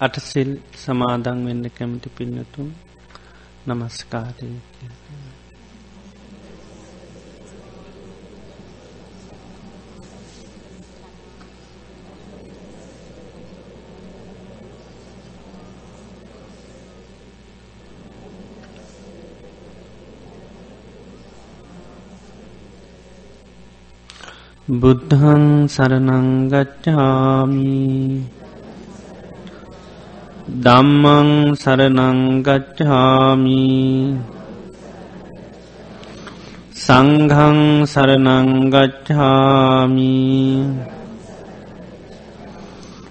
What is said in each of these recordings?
අටසිල් සමාදං වෙන්න කැමති පින්නතුන් නමස්කාරය බුද්ධං සරනංගච්ඡාමි දම්මං සරනංගච්ඡාමි සංඝං සරනංගච්ඡාමි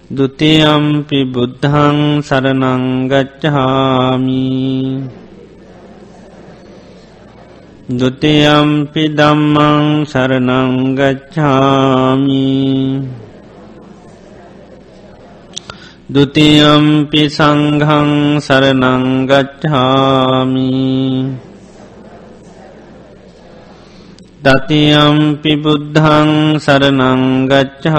ဒ ුතියම්පි බුද්ධං සරනංගච්ඡාමි දුතියම්පි දම්මං සරනංගච්ඡාමි දුතියම්පි සංඝං සරනංගච්ඡාමි දතියම්පි බුද්ධං සරනංගච්ඡාමි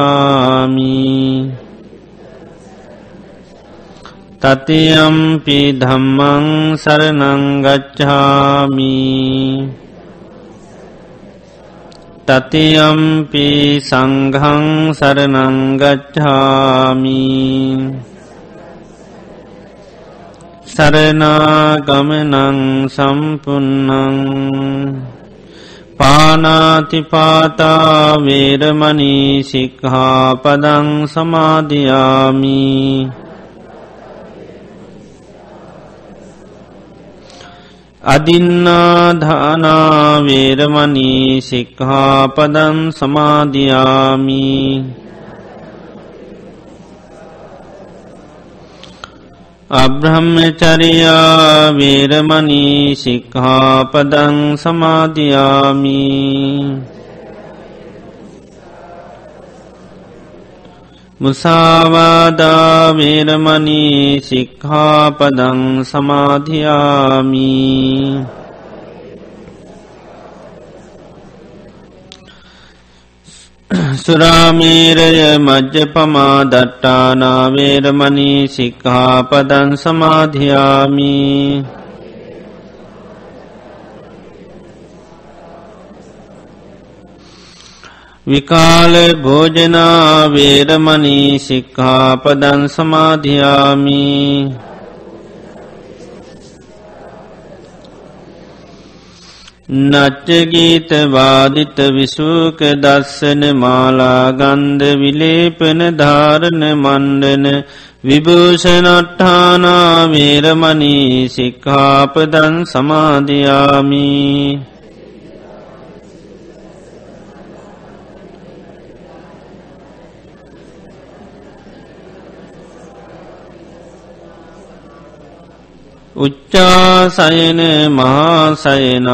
තතියම්පි ධම්මං සරනංගච්ඡාමි තතියම්පි සංඝං සරනංගච්ඡාමි සරනාගමනං සම්පන්නං පානාතිපාතා වේරමණී සික්ඛාපදං සමාදියාමි අදින්නාධානාවේරමනී සික්හාපදන් සමාධයාමී අබ්‍රහ්මචරියා වේරමනී සික්හාපදං සමාධයාමී මුසාවාදාවේරමනී සික්හාපදං සමාධයාමි සුරාමීරය මජ්්‍ය පමා දට්ටානාවේරමනී සික්හාපදන් සමාධයාමී විකාල භෝජනාවේරමනී සික්හාපදන් සමාධයාමි. නච්චගීත වාදිත විසූක දස්සන මාලාගන්ධ විලේපන ධාරණ මණ්ඩන විභූෂණට්ඨානාවේරමනී සික්හාපදන් සමාධයාමී. උච්චාසයන මහාසයනාවේරමනී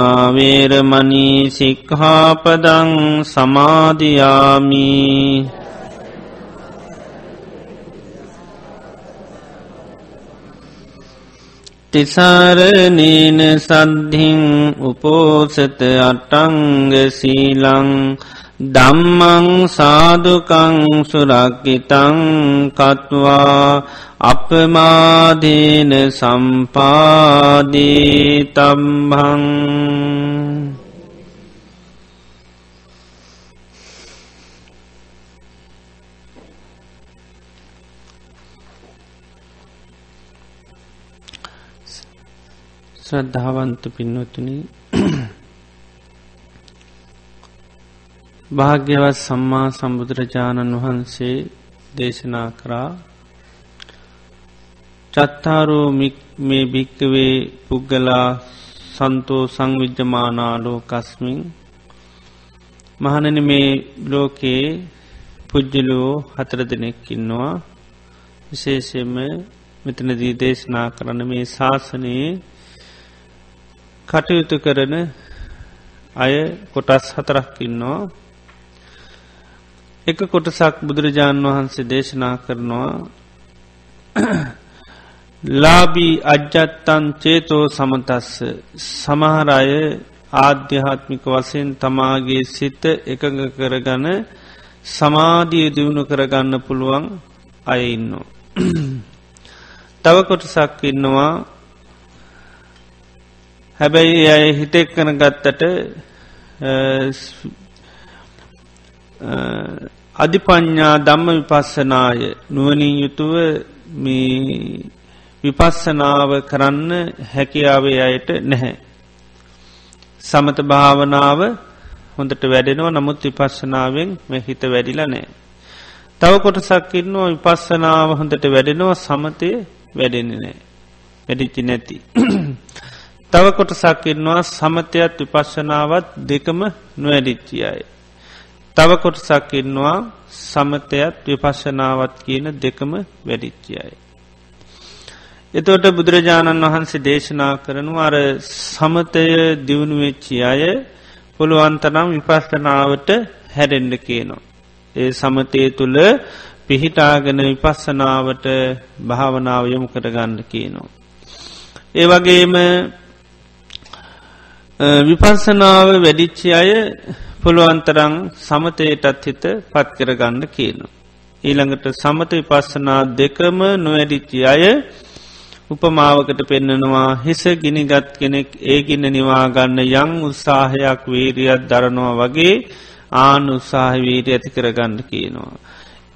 සික්හාපදං සමාධයාමී තිසාරනීන සද්ධින් උපෝසත අටංග සීලං දම්මං සාදුකං සුරක්කිතං කත්වා අපමාදීන සම්පාදී තම්හං ශ්‍රද්ධාවන්ත පින්වතුනි භාග්‍යවත් සම්මා සම්බුදුරජාණන් වහන්සේ දේශනා කරා. චත්තාරෝ මේ භික්කවේ පුද්ගලා සන්තෝ සංවිජ්ජමානාලෝ කස්මින් මහනන මේ ලෝකයේ පුද්ජලෝ හතර දෙනෙක්කින්නවා විශේෂෙම මෙතනදී දේශනා කරන මේ ශාසනයේ කටයුතු කරන අය කොටස් හතරක්කින්නවා එක කොටසක් බුදුරජාණන් වහන්සේ දේශනා කරනවා. ලාබී අජ්ජත්තන් චේතෝ සමතස්ස. සමහරය ආධ්‍යාත්මික වසයෙන් තමාගේ සිත එකඟ කරගන සමාධිය දියුණු කරගන්න පුළුවන් අයඉන්නවා. තව කොටසක් ඉන්නවා. හැබැයි අය හිතෙක් කන ගත්තට අධිපඥ්ඥා දම්ම විපස්සනාය නුවනින් යුතුව විපස්සනාව කරන්න හැකියාවේ අයට නැහැ. සමත භාවනාව හොඳට වැඩෙනවා නමුත් විපස්සනාවෙන් මෙ හිත වැඩිලා නෑ. තව කොටසක් ඉන්නවා විපස්සනාව හොඳට වැඩෙනවා සමතය වැඩෙන්නේ නෑ. වැඩිච්චි නැති. තව කොටසක් ඉන්නවා සමතයත් විපස්සනාවත් දෙකම නොවැඩිච්චි අය. තව කොටසක් ඉන්නවා සමතයත් විපශනාවත් කියන දෙකම වැඩිච්චි අය. එතෝට බුදුරජාණන් වහන්සේ දේශනා කරනු අර සමතය දියුණුවෙච්චි අය පුළුවන්තරම් විපස්සනාවට හැරෙන්ඩ කියනවා. ඒ සමතය තුළ පිහිටාගෙන විපස්සනාවට භාවනාව යොමු කරගන්න කියනවා. ඒ වගේම විපස්සනාව වැඩිච්චි අය පුළුවන්තරං සමතයටත් හිත පත්කරගන්න කියනු. ඊළඟට සමත විපස්සනා දෙකම නොවැඩිච්චි අය උපමාවකට පෙන්නනවා හිස ගිනිගත් කෙනෙක් ඒ ගින්න නිවාගන්න යං උත්සාහයක් වීරියත් දරනවා වගේ ආන උත්සාහ වීරී ඇති කරගන්න කියනවා.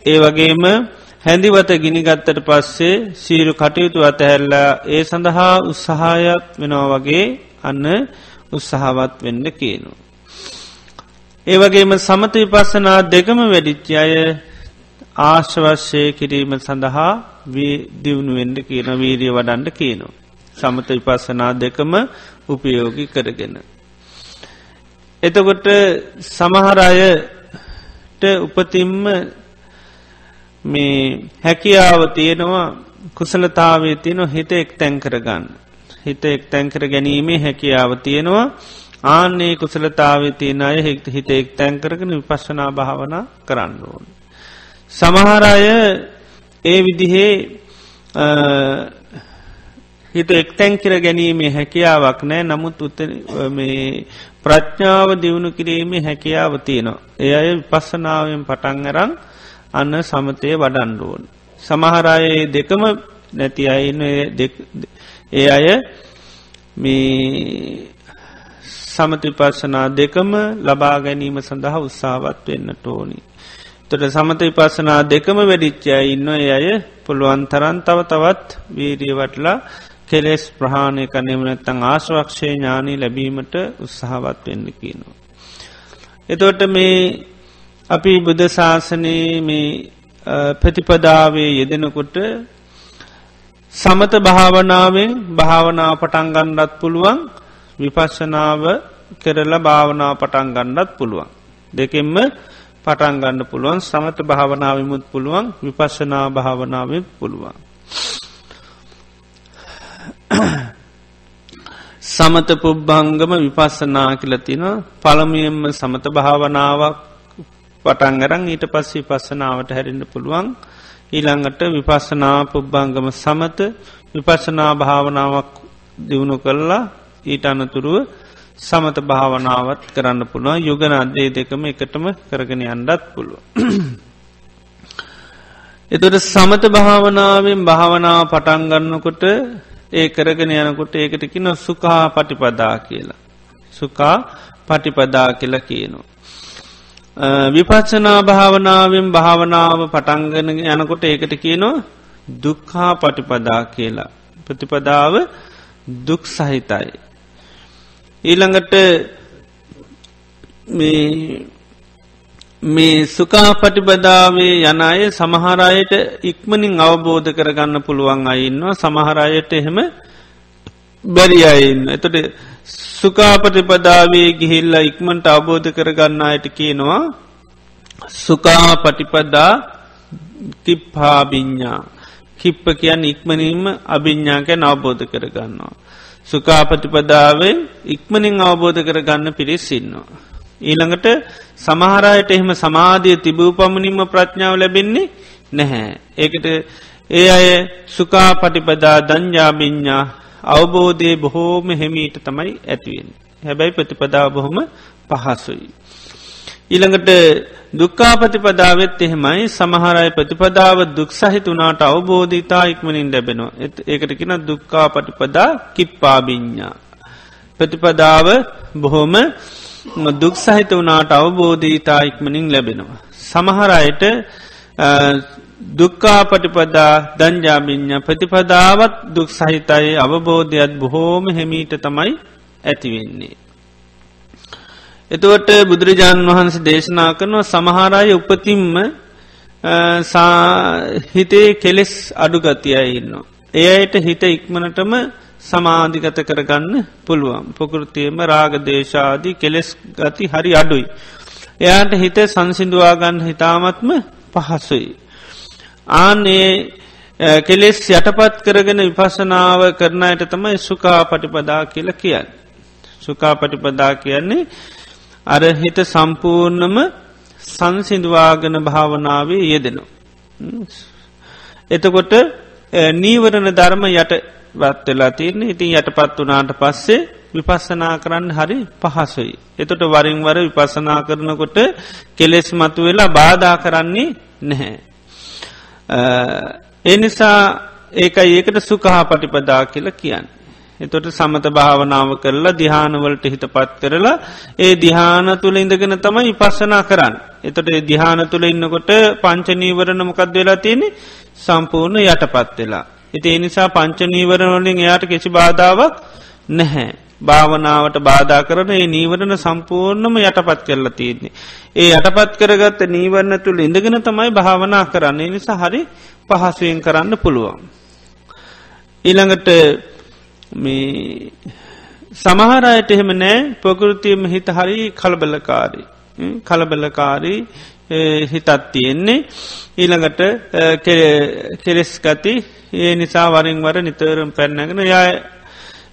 ඒ වගේම හැඳිවත ගිනිගත්තට පස්සේ සීරු කටයුතු අතහැල්ලා ඒ සඳහා උත්සාහයක් වෙනවා වගේ අන්න උත්සාහවත් වෙන්න කියනවා. ඒවගේම සමත විපස්සනා දෙකම වැඩිච්චි අය ආශ්වශ්‍යය කිරීම සඳහා දියුණුවෙන්ඩ කියන වීරිය වඩන්ඩ කියනවා. සමත විපස්සනා දෙකම උපයෝගි කරගෙන. එතකොට සමහරයට උපතිම්ම මේ හැකියාව තියෙනවා කුසලතාවේ තියෙන හිත එක් තැන් කරගන්න. හිත එක් තැන්කර ගැනීමේ හැකියාව තියෙනවා ආන්නේ කුසලතාවේ තියෙන අය හෙක්ත හිත එක් තැන් කරගෙන විපශ්නා භාවනා කරන්න ඕන. සමහරය ඒ විදිහේ හිත එක්තැන් කර ගැනීමේ හැකියාවක් නෑ නමුත් උත්ත ප්‍රඥාව දියුණු කිරීමේ හැකියාව තියෙනවා. ඒ අය විපස්සනාවෙන් පටන් අරං අන්න සමතය වඩන්ඩුවන්. සමහරයේ දෙකම නැති අයින්න ඒ අය මේ සමතිපස්සනා දෙකම ලබා ගැනීම සඳහා උත්සාවත් වෙන්න ටෝනි. තොට සමති පස්සනා දෙකම වැඩිච්චය ඉන්න අය පුළුවන් තරන් තව තවත් වීරිය වටලා කෙලෙස් ප්‍රහාණය කනෙම නැත්තං ආශවක්ෂය ඥානී ලැබීමට උත්සාහවත් වෙන්න කියනවා. එතොට මේ අපි බුද්ධ ශාසනයේ මේ ප්‍රතිපදාවේ යෙදෙනකොට සමත භාවනාවෙන් භාවනාව පටන්ගන්නත් පුළුවන් විපශ්ශනාව කරලා භාවනාව පටන් ගන්නත් පුළුවන්. දෙකෙන්ම පටන්ගන්න පුළුවන් සමත භාවනාවමුත් පුළුවන් විපශ්ශනා භාවනාවත් පුළුවන්. සමත පුබ්බංගම විපස්සනා කියලතින පළමියෙන්ම සමත භාවනාවක් පටන්ගරන් ඊට පස්සේ පස්සනාවට හැරෙන්න්න පුළුවන් ඊළඟට විපස්සනා පුබ්බංගම සමත විපස්සනා භාවනාවක් දියුණු කරලා ඊට අනතුරුව සමත භාවනාවත් කරන්න පුළුවන් යුගන අදේ දෙකම එකටම කරගෙන අන්ඩත් පුළුව. එතුට සමත භාවනාවෙන් භාවනාව පටන්ගන්නකොට ඒ කරගෙන යනකොට ඒකටකින සුකා පටිපදා කියලා. සුකා පටිපදා කියලා කියනවා. විපච්චනා භාවනාවෙන් භාවනාව පටන්ගන යනකොට ඒකට කියනවා දුක්හා පටිපදා කියලා. ප්‍රතිපදාව දුක් සහිතයි. ඊළඟට මේ සුකා පටිබදාවේ යනය සමහරයට ඉක්මනින් අවබෝධ කරගන්න පුළුවන් අයින්නවා සමහරයට එහෙම බැරි අයින්න. එතට සුකාපටිපදාවේ ගිහිල්ලා ඉක්මට අවබෝධ කරගන්න අයට කියනවා සුකා පටිපදා කිප්හාබිඤ්ඥා කිප්ප කියන් ඉක්මනින්ම අභිඤ්ඥාකැන අවබෝධ කරගන්නවා. සුකාපතිපදාවෙන් ඉක්මනින් අවබෝධ කරගන්න පිරිස්සින්නවා. ඊළඟට සමහරයට එහෙම සමාධිය තිබූ පමණින්ම ප්‍රඥාව ලැබෙන්නේ නැහැ. ඒකට ඒ අය සුකා පටිපදා දංජාබිඤ්ඥා අවබෝධය බොහෝම හෙමීට තමයි ඇතිවෙන්. හැබැයි ප්‍රතිපදාව බොහොම පහසුයි. ඊළඟට දුක්කා ප්‍රතිපදාවත් එහෙමයි සමහරයි ප්‍රතිපදාව දුක් සහිතුනාට අවබෝධීතා ඉක්මනින් ලැබෙනවා ඒකට කියෙන දුක්කා පටිපදා කිප්පාබිඤ්ඥා ප්‍රතිපදාව බොහොම දුක් සහිත වනාට අවබෝධීතා ඉක්මනින් ලැබෙනවා. සමහරයට දුක්කා පටිපදා දංජාමිඤ්ඥ ප්‍රතිපදාවත් දුක් සහිතයි අවබෝධයත් බොහෝම හිමීට තමයි ඇතිවෙන්නේ. එතුවට බුදුරජාණන් වහන්සේ දේශනා කරනවා සමහරය උපතිම්ම හිතේ කෙලෙස් අඩුගතියයි ඉන්නවා. එයට හිත ඉක්මනටම සමාධිගත කරගන්න පුළුවන්. පොකෘතියම රාගදේශාදී කෙලෙස් ගති හරි අඩුයි. එයාට හිත සංසිදුවාගන්න හිතාමත්ම පහසුයි. ආනේ කෙලෙස් යටපත් කරගෙන විපසනාව කරනයට තමයි සුකා පටිපදා කියල කියන්න. සුකා පටිපදා කියන්නේ අර හිත සම්පූර්ණම සංසිදුවාගන භාවනාවේ යෙදෙනවා. එතකොට නීවරණ ධර්ම යට වත්වෙලා තියන්නේ ඉතින් යටපත් වනාට පස්සේ විපස්සනා කරන්න හරි පහසුයි. එතොට වරින්වර විපසනා කරනකොට කෙලෙස් මතු වෙලා බාධා කරන්නේ නැහැ. ඒ නිසා ඒකයි ඒකට සුකහා පටිපදා කියල කියන්න. එතොට සමත භාවනාව කරලා දිහානවලට හිත පත් කරලා ඒ දිහාන තුළ ඉඳගෙන තමයි පස්සනා කරන්න. එතොට දිහාන තුළ ඉන්නකොට පංචනීවරණ මොකක්ද වෙලා තියෙනෙ සම්පූර්ණ යටපත් වෙලා. ඉති එනිසා පංච නීවරණවලින් එයාට කිසි බාධාවක් නැහැ. භාවනාවට බාධා කරන ඒ නීවරණ සම්පූර්ණම යටපත් කරලා තියන්නේ. ඒ යටපත් කරගත්ත නීවරණ තුළ ඉඳගෙන තමයි භාවනා කරන්නේ නිසා හරි පහසුවෙන් කරන්න පුළුවන්. ඊළඟට සමහරයට එහෙම නෑ ප්‍රකෘතියම හිත හරි කලබලකාරී. කලබලකාරී හිතත් තියෙන්නේ ඊළඟට කෙරෙස් ගති ඒ නිසා වරින් වර නිතරම් පැන්නගෙන ය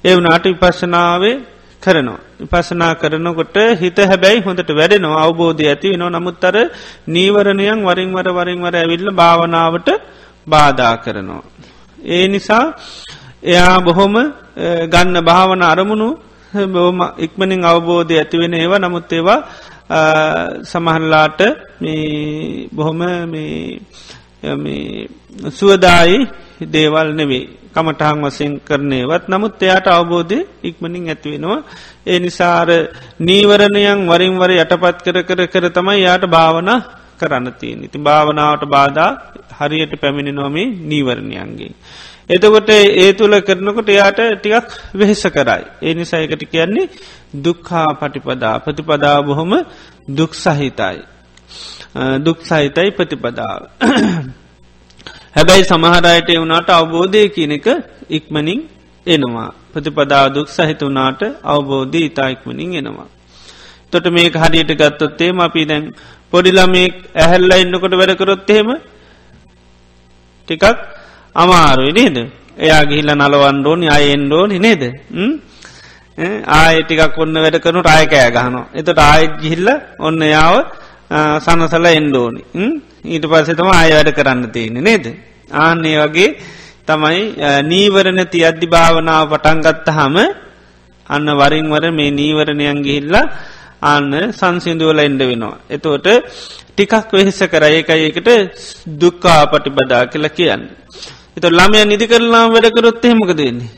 ඒ වනාට විපශනාවේ කරනවා. විපසනා කරනකොට හිත හැබැයි හොඳට වැඩෙනවා අවබෝධය ඇති වෙන නමුත්තර නීවරණයන් වරින්වර වරින්වර ඇවිල්ල භාවනාවට බාධා කරනවා. ඒ නිසා එයා බොහොම ගන්න භාවන අරමුණු බොහොම ඉක්මනින් අවබෝධය ඇතිවෙන ඒවා නමුත් ඒවා සමහරලාට බොහොම සුවදායි දේවල් නෙවේ කමටහන් වසයෙන් කරනයවත් නමුත් එයාට අවබෝධය ඉක්මනින් ඇතිවෙනවා. ඒ නිසාර නීවරණයන් වරින්වර යටපත් කර කර කර තමයි යාට භාවන කරන්න තියෙන් ඉති භාවනාවට බාධා හරියට පැමිණි නොමේ නීවරණයන්ගේ. එතකොට ඒ තුළ කරනකොට එයාට ටිකක් වෙහෙස කරයි. ඒ නිසායකට කියන්නේ දුක්හා පටිපදා ප්‍රතිපදා බොහොම දුක් සහිතයි. දුක් සහිතයි ප්‍රතිපදාව. හැබැයි සමහරයට වුණට අවබෝධය කියන එක ඉක්මනින් එනවා. ප්‍රතිපදා දුක් සහිත වනාට අවබෝධය ඉතා ඉක්මනින් එනවා. තොට මේක හරියට ගත්තොත්තේ අපි දැන් පොඩිලමේ ඇහැල්ල ඉන්නකොට වැඩකරොත්තහෙම ටිකක් අමාරුයි නේද? එයා ගිහිල්ල නලවන්ඩෝනි අයෙන්ඩෝනි නේද? ආය ටිකක් ඔන්න වැඩ කරනු රායකෑ ගහනවා. එතට ආයත් ගිහිල්ල ඔන්න යාව සනසල එන්ඩෝනි ඊට පස්සෙතම ආය වැඩ කරන්න තියෙන නේද. ආන්නේ වගේ තමයි නීවරණ ති අධ්‍ය භාවනාව පටන්ගත්ත හම අන්න වරින්වර මේ නීවරණයන් ගිහිල්ලා අන්න සංසිදුවල එන්ඩ වෙනවා. එතෝට ටිකක් වෙහෙස කර ඒකඒකට දුක්කා පටිබදා කියල කියන්න. එත ළමය නිදි කරලාම් වැඩ කරොත් එහෙමක දෙන්නේ.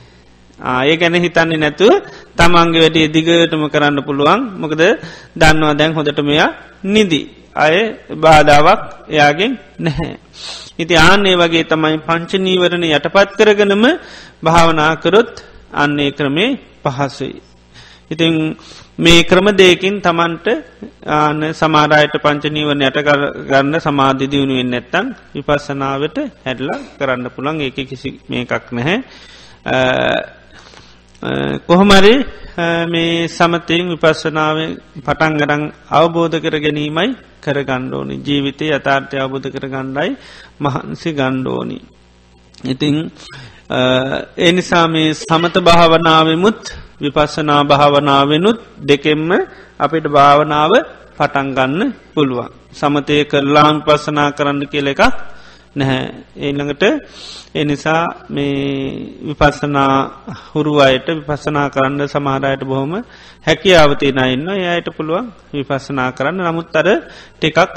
ආය ගැන හිතන්නේ නැතුව තමන්ගේ වැඩේ දිගටම කරන්න පුළුවන් මොකද දන්නවා දැන් හොඳට මෙයා නිදී. අය බාධාවක් එයාගෙන් නැහැ. ඉති ආන්නේ වගේ තමයි පංචනීවරණ යටපත් කරගනම භාවනාකරොත් අන්නේ ක්‍රමේ පහසුයි. ඉතිං මේ ක්‍රම දෙකින් තමන්ට ආන සමාරයට පංචනීවරණ යට ගන්න සමාධිදියුණුවෙන් නැත්තං විපස්සනාවට හැඩලා කරන්න පුළන් ඒක කිසි මේකක් නැහැ. කොහොමරි මේ සමතයෙන් විපස්සනාව පටන්ගරං අවබෝධ කර ගැනීමයි කර ගණ්ඩෝනි ජීවිතය යථාර්ථය අවබෝධ කර ගණ්ඩයි මහන්සි ගණ්ඩෝනි. ඉතිං එනිසා මේ සමත භාවනාවමුත් විපස්සනා භාවනාවෙනුත් දෙකෙම්ම අපිට භාවනාව පටන්ගන්න පුළුවන්. සමතය කරලාම් පස්සනා කරන්න කියල එකක් නැහැ. ඒළඟට එනිසා මේ විපස්සනා හුරු අයට විපස්සනා කරන්න සමහරයට බොහොම හැකි ආවතින ඉන්න එයට පුළුවන් විපස්සනා කරන්න. නමුත් අර ටිකක්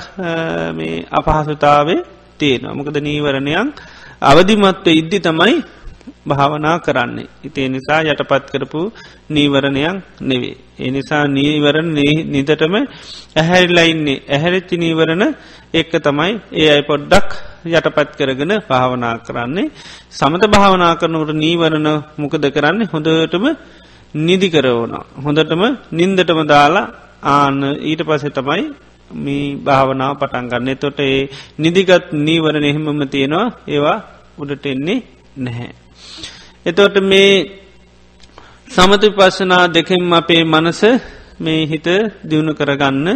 මේ අපහසුතාවේ තියෙන මොකද නීවරණයක් අවධිමත්ව ඉද්දි තමයි භාවනා කරන්නේ. ඉතිේ නිසා යටපත් කරපු නීවරණයක් නෙවේ. ඒ නිසා නීවරණ නිදටම ඇහැරිලයින්නේ ඇහැරච්චි නීවරණ එක්ක තමයි ඒ අයි පොඩ්ඩක් යටපත් කරගෙන භාවනා කරන්නේ. සමත භාවනා කරනකට නීවරණ මොකද කරන්නේ හොඳටම නිදි කරවන. හොඳටම නින්දටම දාලා ආන ඊට පසේ තමයි මේ භාවනාව පටන්ගන්න තොට ඒ නිදිගත් නීවරණ එහෙමම තියෙනවා ඒවා උඩට එන්නේ නැහැ. එතොට මේ සමතු පස්සනා දෙකෙන් අපේ මනස මේ හිත දියුණු කරගන්න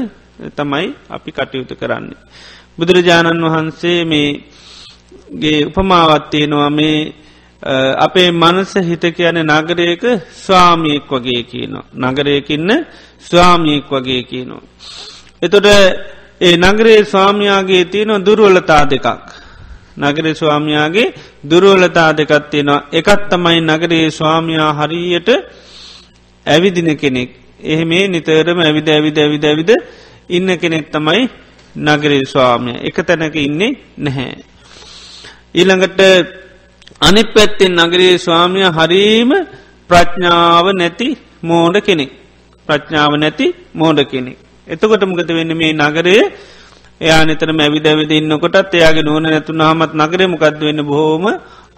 තමයි අපි කටයුතු කරන්නේ. බුදුරජාණන් වහන්සේ මේගේ උපමාවත්තියෙනවා මේ අපේ මනස හිත කියන නගරයක ස්වාමියෙක් වගේ කියනවා. නගරයකින්න ස්වාමියෙක් වගේ කියනවා. එතොට ඒ නගරේ ස්වාමයාගේ තියෙන දුරුවලතා දෙකක්. නගරේ ස්වාමයාගේ දුරුවලතා දෙකත් තියෙනවා. එකත් තමයි නගරේ ස්වාමයා හරියට ඇවිදින කෙනෙක්. එහ මේ නිතරම ඇවිද ඇවිද ඇවිද ඇවිද ඉන්න කෙනෙක් තමයි නගරේ ස්වාමය. එක තැනක ඉන්නේ නැහැ. ඊළඟට අනි පැත්තෙන් නගරේ ස්වාමය හරීම ප්‍රඥාව නැති මෝඩ කෙනෙක්. ප්‍රඥාව නැති මෝඩ කෙනෙක්. එතකොට මොකද වෙන්න? මේ නගරේ එයා නිතර මැවිද ඇවිද ඉන්නකොටත් එයාගේ නෝන නැතුන් හමත් නගරේ මොකක්ද වෙන්න බොහෝම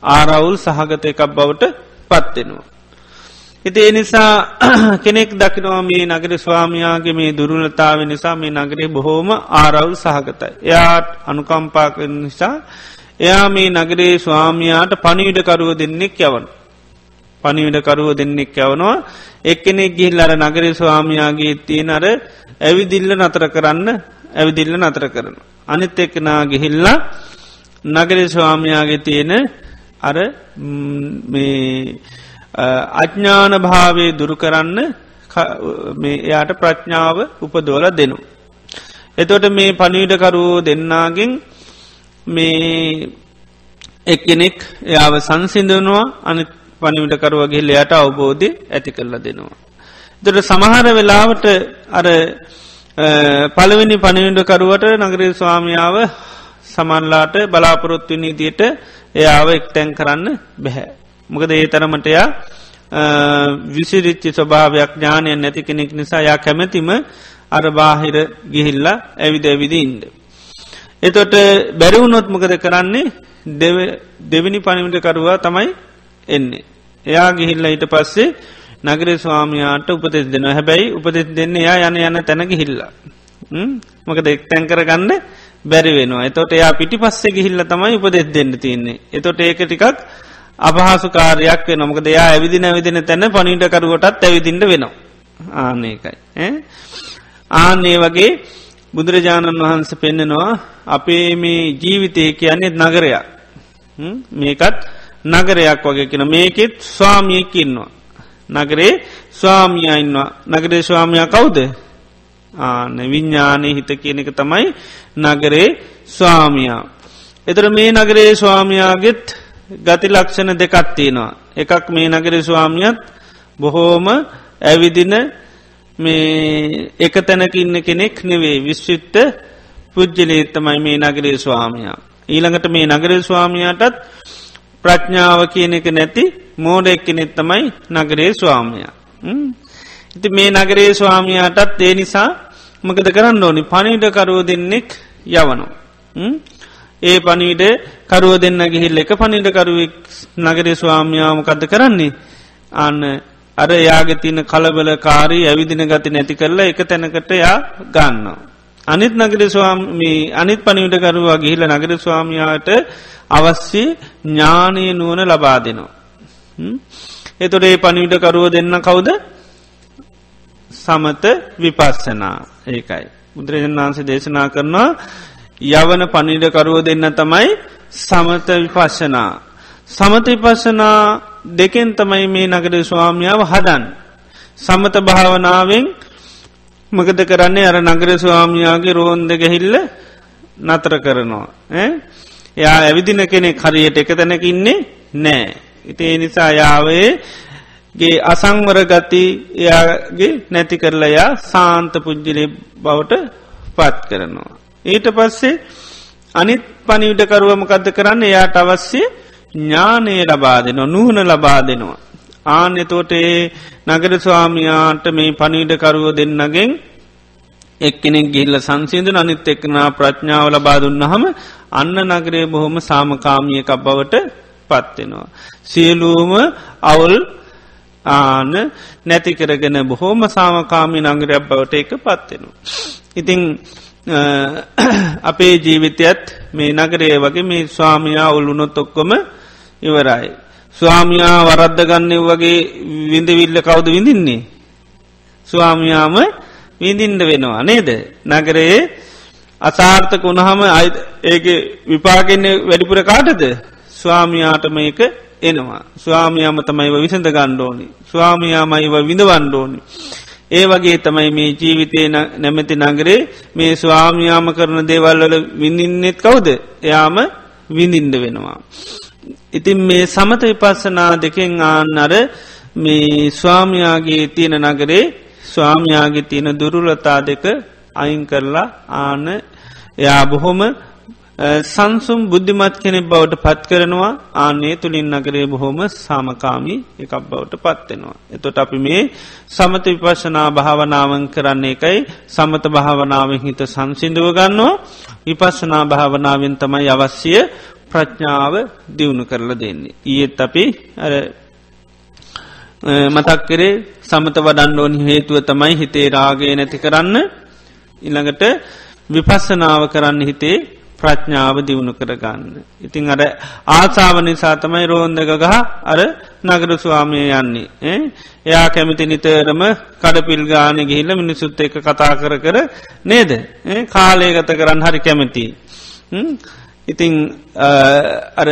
ආරවුල් සහගත එකක් බවට පත්වෙනවා. ඉති එනිසා කෙනෙක් දකිනවා මේ නගර ස්වාමයාගේ මේ දුරුණතාව නිසා මේ නගරේ බොහෝම ආරවුල් සහගතයි. එයාට අනුකම්පාක නිසා එයා මේ නගරේ ස්වාමයාට පනිවිඩකරුව දෙන්නෙක් යවන. පනිවිඩකරුව දෙන්නෙක් යවනවා එක්කෙනෙක් ගිහිල් අර නගරේ ස්වාමයාගේ තියෙන අර ඇවිදිල්ල නතර කරන්න ඇවිදිල්ල නතර කරන. අනිත් එක්කනා ගිහිල්ලා නගර ස්වාමයාගේ තියෙන අර අඥ්ඥාන භාවය දුරු කරන්න එයාට ප්‍රඥාව උපදෝල දෙනු. එතොට මේ පනීඩකරුවෝ දෙන්නාගෙන් මේ එක්කෙනෙක් එයාව සංසිඳනවා අනි පනිවිටකරුවගේ ලයට අවබෝධය ඇති කරලා දෙනවා. දොට සමහර වෙලාවට අර පළවෙනි පණිවිඩකරුවට නගරී ස්වාමියාව සමන්ලාට බලාපොරොත්තු නීතියට එයාව එක්තැන් කරන්න බැහැ. මොකද ඒ තරමටයා විසිරිච්චි ස්වභාවයක් ඥානයන් නැති කෙනෙක් නිසා යා කැමැතිම අර බාහිර ගිහිල්ලා ඇවිද ඇවිදින්ද. එතොට බැරිවුණොත් මොකද කරන්නේ දෙවිනි පණිවිටකරුවා තමයි එන්නේ. එයා ගිහිල්ල ඊට පස්සේ නගර ස්වාමයාට උපතෙස් දෙෙන හැබැයි උපතෙස් දෙන්න යා යන යන තැනක හිල්ලා. මකද එක් තැන් කරගන්න බැරි වෙනවා එතොට එයා පිටි පස්සේ ගිහිල්ල තමයි උපදෙස් දෙන්න තියන්නේ. එතොට ඒක ටිකක් අපහසු කාරයක් වෙන මොකද එයා ඇවිදින ඇවිදින තැන පනිටකරුවටත් ඇවිදිට වෙනවා. ආනකයි. ආනේ වගේ බුදුරජාණන් වහන්ස පෙන්න්නනවා අපේ මේ ජීවිතය කියන්නේ නගරයක්. මේකත් නගරයක් වගේ කියෙන මේකෙත් ස්වාමියකින්නවා. නගරේ ස්වාමියයින්වා නගරේ ස්වාමයා කවුද ආන විඤ්ඥානය හිත කියන එක තමයි නගරේ ස්වාමයා. එතර මේ නගරේ ස්වාමයාගෙත් ගති ලක්ෂණ දෙකත් තියෙනවා. එකක් මේ නගරේ ස්වාමියත් බොහෝම ඇවිදින මේ එක තැනක ඉන්න කෙනෙක් නෙවේ විශ්චිත්ත පුද්ජලේත්තමයි මේ නගරේ ස්වාමයා. ඊළඟට මේ නගරේ ස්වාමයාටත් ප්‍රඥාව කියන එක නැති මෝඩ එක්කෙනෙත් තමයි නගරේ ස්වාමයා. ඉති මේ නගරේ ස්වාමයාටත් ඒ නිසා මකද කරන්න ඕනි පනිිඩකරුව දෙන්නෙක් යවනු. ඒ පනිවිඩ කරුව දෙන්න ගිහිල්ල එක පනිිඩකරුවෙක් නගරේ ස්වාමයාමකද කරන්නේ අන්න අර යාගේ තින කලබල කාරී ඇවිදින ගති නැති කරලා එක තැනකට යා ගන්න. අනිත් නගර ස්වාමී අනිත් පනිවිටකරුවා ගිහිල නගර ස්වාමයාට අවශ්‍ය ඥානය නුවන ලබා දෙනවා. එතොට ඒ පනිවිටකරුව දෙන්න කවුද සමත විපස්සනා ඒකයි. බුදුරජන් වහන්සේ දේශනා කරනවා යවන පනිඩකරුව දෙන්න තමයි සමත විපශ්ශනා. සමත විපස්සනා දෙකෙන් තමයි මේ නගර ස්වාමියාව හදන්. සමත භාවනාවෙන් මකද කරන්නේ අර නගර ස්වාමියයාගේ රෝන් දෙගහිල්ල නතර කරනවා. එයා ඇවිදින කෙනෙ හරියට එක තැනකින්නේ නෑ. ඉතිේ නිසා යාවේ ගේ අසංවර ගති එයාගේ නැති කරලා යා සාන්ත පුද්ජිලේ බවට පත් කරනවා. ඊට පස්සේ අනිත් පනිවිඩකරුවමකද කරන්න එයාට අවශ්‍ය ඥානය ලබා දෙනවා නුහන ලබා දෙනවා. ආන එතෝට ඒ නගර ස්වාමියාට මේ පනිවිඩකරුව දෙන්නගෙන් එක්කෙනෙක් ගිල්ල සංසිීද අනිත් එක්කනා ප්‍රඥාව ලබා දුන්නහම අන්න නගරේ බොහොම සාමකාමියකක් බවට පත්වෙනවා. සියලූම අවුල් ආන නැති කරගෙන බොහෝම සාමකාමි නගරයක් බවට එක පත්වෙනවා. ඉතිං අපේ ජීවිතයත් මේ නගරේ වගේ මේ ස්වාමියා ඔල්ලුනොත් ඔක්කොම ඉවරයි. ස්වාමියා වරද්ද ගන්න වගේ විඳවිල්ල කවුද විඳින්නේ. ස්වාමියාම විඳින්ඩ වෙනවා නේද. නගරයේ අසාර්ථක වුණහම ඒක විපාගෙන්නේ වැඩිපුර කාටද ස්වාමියාට මේක එනවා. ස්වාමියාම තමයිව විසඳ ගණ්ඩෝනි. ස්වාමියාමයිව විඳ වණ්ඩෝනි. ඒ වගේ තමයි මේ ජීවිතය නැමැති නගරේ මේ ස්වාමියාම කරන දේවල්වල විඳින්නෙත් කවුද එයාම විඳින්ඩ වෙනවා. ඉතින් මේ සමත විපස්සනා දෙකෙන් ආන්න අර මේ ස්වාමියාගේ තියෙන නගරේ ස්වාමියාගේ තියෙන දුරුලතා දෙක අයින් කරලා ආන එයා බොහොම සංසුම් බුද්ධිමත් කෙනෙක් බවට පත් කරනවා ආනේ තුළින් නගරේ බොහොම සාමකාමී එකක් බවට පත්වෙනවා. එතොට අපි මේ සමත විපශනා භාවනාවන් කරන්නේ එකයි සමත භාවනාවෙන් හිත සංසිින්දුව ගන්නවා විපස්සනා භාවනාවෙන් තමයි අවශ්‍යය ප්‍රඥාව දියුණු කරලා දෙන්නේ. ඊයත් අපි අර මතක් කරේ සමත වඩන්න ඕනි හේතුව තමයි හිතේ රාගේ නැති කරන්න ඉළඟට විපස්සනාව කරන්න හිතේ ප්‍රඥාව දියුණු කරගන්න. ඉතිං අර ආසාාව නිසා තමයි රෝන්දක ගහ අර නගර ස්වාමය යන්නේ. එයා කැමිති නිතරම කඩපිල් ගාන ගිහිල්ල මිනිසුත් එක කතා කර කර නේද. කාලය ගත කරන්න හරි කැමති. ඉතිං අර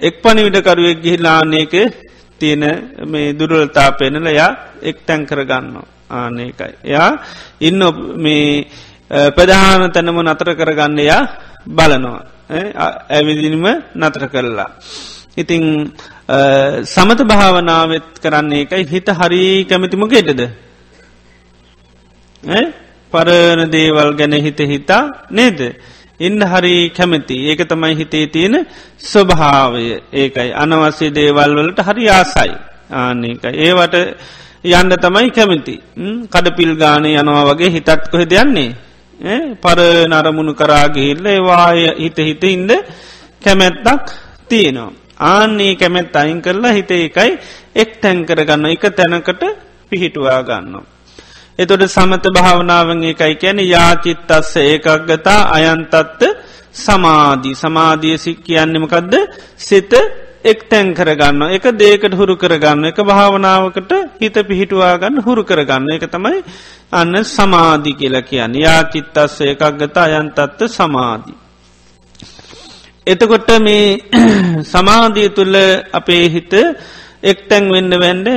එක් පනිවිඩකරුවෙක් ගිහිල්ලාන්නේක තියෙන මේ දුරලතා පෙනල යා එක් තැන් කරගන්නවා ආනකයි. එයා ඉන්න මේ ප්‍රධාන තැනම නතර කරගන්න යා බලනවා. ඇවිදිනිම නතර කරලා. ඉතිං සමත භාවනාවත් කරන්නේ එකයි හිත හරි කැමතිමකෙටද. පරණ දේවල් ගැන හිත හිතා නේද. ඉන්න හරි කැමති. ඒක තමයි හිතේ තියෙන ස්වභාවය. ඒකයි. අනවස්සේ දේවල් වලට හරි ආසයි. ආනකයි ඒවට යන්ඩ තමයි කැමති. කඩපිල් ගානය යනවා වගේ හිතත් කොහෙ දෙයන්නේ පර නරමුණු කරාගිහිල්ල ඒවාය හිත හිත ඉන්ද කැමැත්තක් තියෙනවා. ආන්නේ කැමැත් අයින් කරලා හිත එකයි එක් තැන් කරගන්න එක තැනකට පිහිටුවා ගන්නවා. එතොට සමත භාවනාවන් එකයි කැන යාචිත් අස්ස ඒකක්ගතා අයන්තත්ත සමාධී. සමාධියසි කියන්නෙමකදද සිත එක් තැන් කරගන්න එක දේකට හුරු කරගන්න එක භාවනාවකට හිත පිහිටුවාගන්න හුරු කරගන්න එක තමයි අන්න සමාධි කියලා කියන්න. යාචිත්තස්ස එකක්ගතා අයන්තත්ත සමාධී. එතකොට මේ සමාධිය තුළ අපේ හිත එක්තැන් වෙන්න වැන්ඩ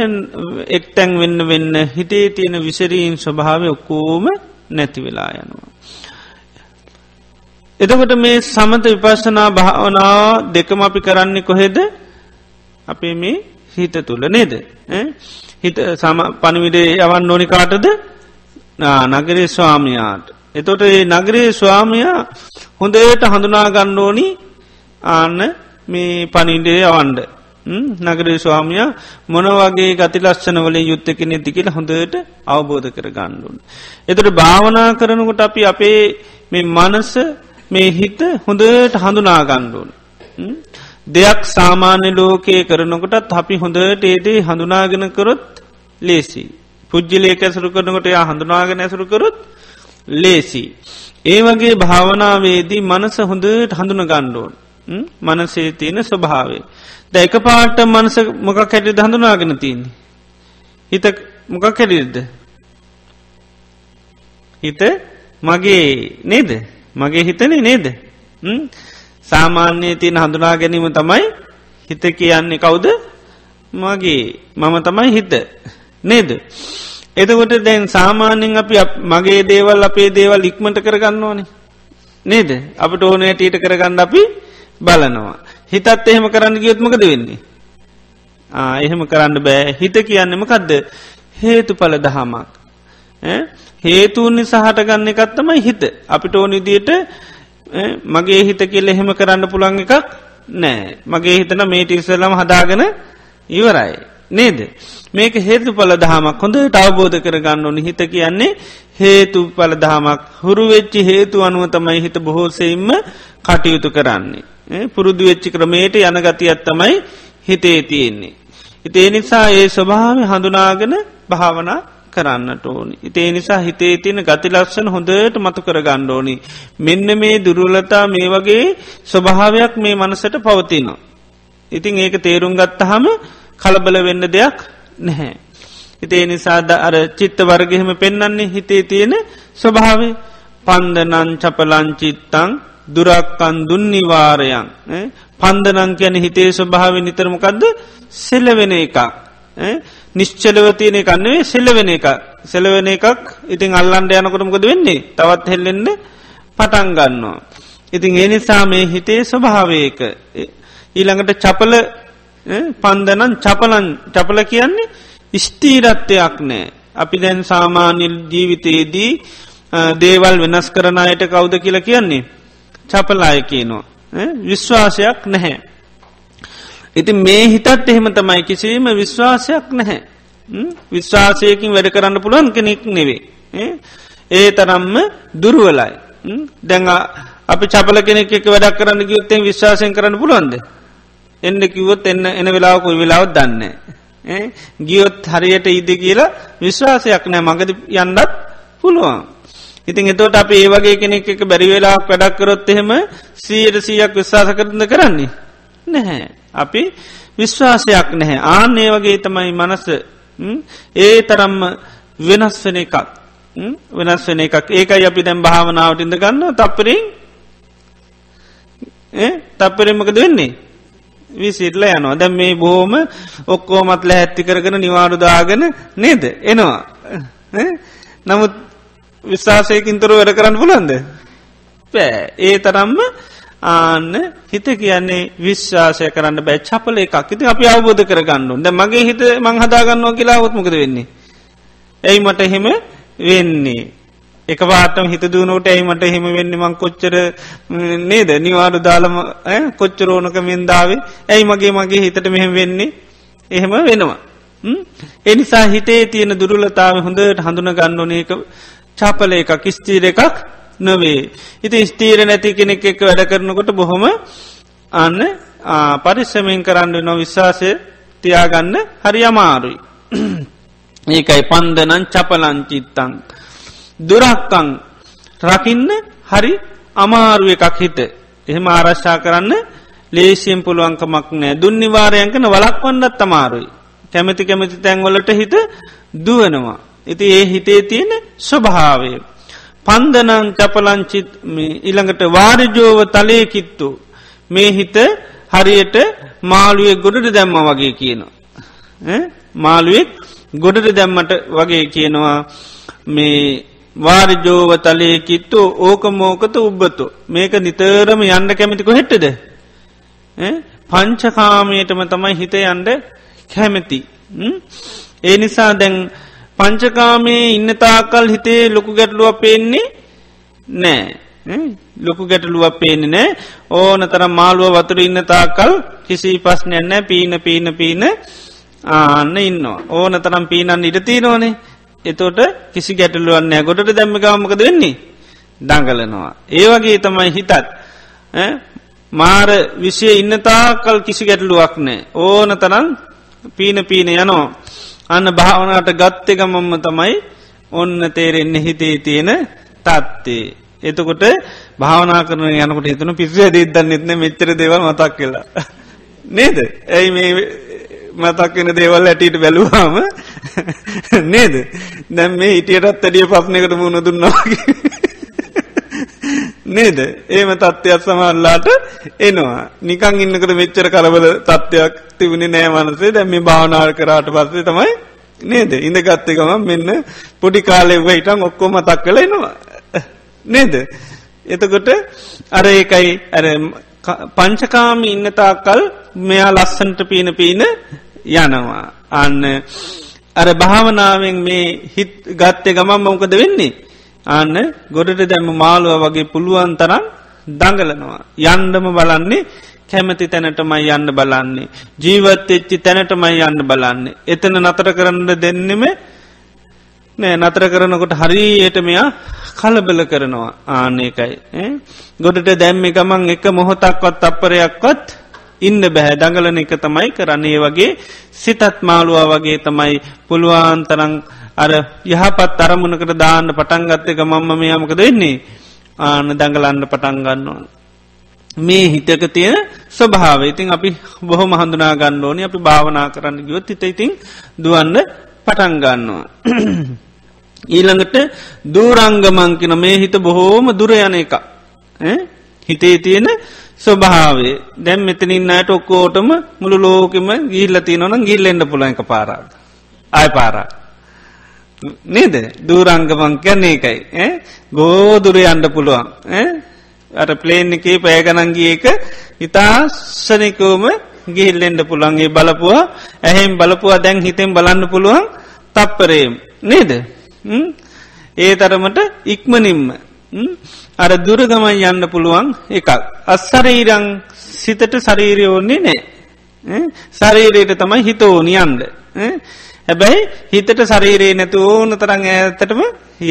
එක්තැන් වෙන්න වෙන්න හිතේ තියෙන විසරීන් ස්වභාව ඔක්කෝම නැති වෙලා යනවා. එතකොට මේ සමත විපස්සනා භාවනාව දෙකම අපි කරන්නේ කොහෙද අපේ මේ හිත තුළ නේද හිත සම පණවිඩේ යවන්න ඕනි කාටද නගරේ ස්වාමයාට. එතොට ඒ නගරේ ස්වාමයා හොඳට හඳුනා ගණ්ඩෝනි ආන්න මේ පනින්ඩේ අවන්ඩ. නගරේ ස්වාමිය මොන වගේ ගති ලක්ෂණ වලින් යුත්ත කෙනෙ දිකිල හොඳට අවබෝධ කර ගණ්ඩුන්. එතට භාවනා කරනකොට අපි අපේ මේ මනස මේ හිත හොඳට හඳුනා ගණ්ඩුවන්. දෙයක් සාමාන්‍ය ලෝකයේ කරනකොටත් අපි හොඳට ඒදේ හඳුනාගෙන කරොත් ලේසි. පුද්ජිලේක ඇසරු කරනකොට යා හඳුනාගෙන ඇසරු කරොත් ලේසි. ඒ වගේ භාවනාවේදී මනස හොඳට හඳුන ගණ්ඩුවන්. මනසේ තියෙන ස්වභාවේ. දැක පාට මනස මොකක් හැටි හඳුනාගෙන තියන්නේ. හිත මොකක් හැටිරිද. හිත මගේ නේද? මගේ හිතනේ නේද? සාමාන්‍යය තියෙන හඳුනා ගැනීම තමයි හිත කියන්නේ කවුද? මගේ. මම තමයි හිත. නේද? එතකොට දැන් සාමාන්‍යෙන් අපි මගේ දේවල් අපේ දේවල් ඉක්මට කරගන්න ඕනේ. නේද? අපට ඕන ඇටට කරගන්න අපි බලනවා. හිතත් එහෙම කරන්න ගියොත්මකද වෙන්නේ. එහෙම කරන්න බෑ හිත කියන්නෙම කදද හේතු පල දහමක්. හේතුන් නිසාහට ගන්න එකත්තමයි හිත අපිට ඕන ඉදියට මගේ හිත කියල එහෙම කරන්න පුළන් එකක් නෑ මගේ හිතන මේට ඉස්සලම හදාගෙන ඉවරයි. නේද. මේක හේතු පල දහමක් හොඳට අවබෝධ කරගන්න ඕනි හිත කියන්නේ හේතු පල දහමක් හුරුවෙච්චි හේතු අනුව තමයි හිත බොහෝසෙයින්ම කටයුතු කරන්නේ. පුරුදු වෙච්චි ක්‍රමේට යන ගතියත් තමයි හිතේ තියෙන්නේ. ඉතේ නිසා ඒ ස්වභාව හඳුනාගෙන භාවනා කරන්නට ඕනි. ඉතේ නිසා හිතේ තියෙන ගති ලක්ෂණ හොඳට මතු කර ගණ්ඩෝනි. මෙන්න මේ දුරුලතා මේ වගේ ස්වභාවයක් මේ මනසට පවතිනවා. ඉතින් ඒක තේරුම් ගත්තහම කලබල වෙන්න දෙයක් නැහැ. හිතේ නිසාද අර චිත්ත වර්ගහෙම පෙන්නන්නේ හිතේ තියෙන ස්වභාවේ පන්දනන් චපලංචිත්තං දුරක්කන් දුන්නිවාරයන් පන්දනං කියන හිතේ ස්වභාව නිතරමකක්ද සෙලවෙන එකක් නිශ්චලව තියෙන කන්නෙවේ සෙලවෙන එක සෙලවෙන එකක් ඉතින් අල්ලන්ඩ යනකොටමකද වෙන්නේ? තවත් හෙල්ලෙන්න පටන් ගන්නවා. ඉතින් එනිසා මේ හිතේ ස්වභාවයක ඊළඟට චපල පන්දනන් චපලන් චපල කියන්නේ ස්තීරත්වයක් නෑ. අපි දැන් සාමාන්‍යල් ජීවිතයේදී දේවල් වෙනස් කරනයට කවුද කියලා කියන්නේ. චපලාය කියනවා. විශ්වාසයක් නැහැ. ඉති මේ හිතත් එහෙම තමයි කිසිීම විශ්වාසයක් නැහැ. විශ්වාසයකින් වැඩ කරන්න පුළුවන් කෙනෙක් නෙවේ. ඒ තරම්ම දුරුවලයි. දැඟ අපි චපල කෙනෙක් එක වැඩක් කරන්න ගියොත්තෙන් විශ්වාසයෙන් කරන්න පුළුවන්ද. එන්න කිවොත් එන්න එන වෙලාවකුයි වෙලාවත් දන්න. ගියොත් හරියට ඉද කියලා විශ්වාසයක් නෑ මගද යන්නත් පුළුවන්. ඉතින් එතෝට අප ඒ වගේ කෙනෙක් එක බැරිවෙලාක් වැඩක් කරොත් එහෙම සීයට සීයක් විශ්වාස කරන කරන්නේ. නැහැ. අපි විශ්වාසයක් නැහැ. ආන්නේ වගේ තමයි මනස ඒ තරම්ම වෙනස් වෙන එකක්. වෙනස් වෙන එකක් ඒකයි අපි දැම් භාවනාවට ඉඳ ගන්න තපරින් තපරෙන්මකද වෙන්නේ. විසිටල යනවා දැම් මේ බෝම ඔක්කෝමත්ල හැත්ති කරගෙන නිවාරුදාගෙන නේද එනවා. නමුත් විශ්වාසයකින්තුර වැඩ කරන්න පුලන්ද. පෑ ඒ තරම්ම ආන්න හිත කියන්නේ විශ්වාසය කරන්න බෑ. චපල එකක්. ඉති අපි අවබෝධ කරගන්නු ද මගේ හිත මං හදාගන්නවා කියලා ඔත්මකද වෙන්නේ. ඇයි මට එහෙම වෙන්නේ. එක පාටම හිත දුවනට ඇයි මට එහෙම වෙන්න? මං කොච්චර නේද? නිවාඩු දාලම කොච්චරෝනක මෙන්දාවේ ඇයි මගේ මගේ හිතට මෙහෙම වෙන්නේ? එහෙම වෙනවා. එනිසා හිතේ තියෙන දුරුලතාව හොඳට හඳුන ගන්න ඕනඒක චාපල එකක් ස්තීර එකක් නොවේ. ඉති ස්තීර නැති කෙනෙක් එක වැඩ කරනකොට බොහොම අන්න පරිස්සමෙන් කරන්න නො විශ්වාසය තියාගන්න හරි අමාරුයි. ඒකයි පන්දනන් චපලංචිත්තං. දුරක්කං රකින්න හරි අමාරුව එකක් හිත. එහෙම ආරශ්ා කරන්න ලේසියෙන් පුළුවන්කමක් නෑ දුන්නිවාරයන්කන වලක් වන්නත් තමාරුයි. කැමති කැමති තැන්වලට හිත දුවනවා. ඉති ඒ හිතේ තියෙන ස්වභාවය. පන්දනං චපලංචිත් ඉළඟට වාරිජෝව තලයකිත්තු. මේ හිත හරියට මාළුවේ ගොඩට දැම්ම වගේ කියනවා. මාළුවෙක් ගොඩට දැම්මට වගේ කියනවා මේ වාරිජෝව තලයකිත්තු ඕක මෝකත උබ්බතු මේක නිතරම යන්න කැමිතිකො හෙට්ටද. පංචකාමයටම තමයි හිත යන්ඩ කැමැති. ඒ නිසා දැන් පංචකාමේ ඉන්න තාකල් හිතේ ලොකු ගැටලුව පේන්නේ නෑ. ලොකු ගැටලුව පේන නෑ. ඕන තර මාළුව වතුර ඉන්න තාකල් කිසි පස්්නයන්න පීන පීන පීන ආන්න ඉන්න ඕන තරම් පීනන් ඉඩති නෝනේ එතෝට කිසි ගැටලුවන්න ගොඩට දැම්මකාමකද වෙන්නේ? දඟලනවා. ඒ වගේ තමයි හිතත්. මාර විෂය ඉන්න තාකල් කිසි ගැටලුවක් නෑ. ඕන තරන් පීන පීන යනෝ අන්න භාවනාට ගත්තෙ ගමම්ම තමයි ඔන්න තේරෙන්න හිතේ තියෙන තත්වේ. එතකොට භාවනා කරන යනකට හිතන පිස්සේ දෙදන්න එත්න මෙච්චර දේවල් මතක් කියලා. නේද. ඇයි මේ මතක්වෙන දේවල් ඇටට බැලුවාම නේද. දැම් මේ හිටියටත් ඇඩිය පස්්නකට මුණ දුන්නාගේ. නේද? ඒම තත්ත්වයක් සමල්ලාට එනවා. නිකං ඉන්නකට මෙච්චර කලබල තත්ත්වයක් තිබුණේ නෑ මනසේ. දැම මේ භාවනාල් කරාට පස්සේ තමයි නේද? ඉඳ ගත්තකම මෙන්න පොඩි කාලෙව හිටන් ඔක්කොම තක් කල එනවා. නේද? එතකොට අර ඒකයි අර පංචකාම ඉන්න තාකල් මෙයා ලස්සන්ට පීන පීන යනවා. අන්න අර භාවනාවෙන් මේ හිත් ගත්තේ ගමම් මොකද වෙන්නේ. අන්න ගොඩට දැම මාළුව වගේ පුළුවන් තරම් දඟලනවා. යන්ඩම බලන්නේ කැමති තැනටමයි යන්න බලන්නේ. ජීවත් එච්චි තැනටමයි යන්න බලන්නේ. එතන නතර කරන්න දෙන්නෙම නෑ නතර කරනකොට හරියට මෙයා කලබල කරනවා ආනකයි. ගොඩට දැම්මි ගමන් එක මොහොතක්වත් අපරයක්වත් ඉන්න බැහැ. දඟලන එක තමයි කරන්නේ. වගේ සිතත් මාළුවා වගේ තමයි. පුළුවන් තරං අර යහපත් අරමුණකට දාන්න පටන්ගත්තක මම්ම මෙයාමකද වෙන්නේ? ආන දඟලන්න පටන්ගන්නවා. මේ හිතක තියෙන ස්වභාව ඉතින් අපි බොහොම හඳුනා ගන්න ඕනි. අපි භාවනා කරන්න ගියොත් හිත ඉතින් දුවන්න පටන්ගන්නවා. ඊළඟට දූරංගමංකින මේ හිත බොහෝම දුර යන එක හිතේ තියෙන ස්වභාවේ දැම් මෙතනින් අයට ඔක්කෝටම මුළු ලෝකෙම ගිල්ල තියනොන ගිල්ලෙන්ඩ පුල එක පාරාද. අය පාරා. නේද? දූරංගමං කැන්නේ එකයි ගෝදුරය අන්ඩ පුළුවන්. අර ප්ලේන් එකේ පෑගනන්ගේ එක ඉතාස්සනිකෝම ගිහිල්ලෙන්ඩ පුළන්ගේ බලපුවා ඇහෙම් බලපුවා දැන් හිතෙන් බලන්න පුළුවන් තප්පරේම් නේද? ඒ තරමට ඉක්මනින්ම. අර දුරගමයි යන්න පුළුවන් එකක්. අස්සරීරං සිතට ශරීරය ඕන්නේ නෑ. ශරීරයට තමයි හිත ඕනියන්ද හැබැයි හිතට ශරීරයේ නැතු ඕන තරං ඇතටම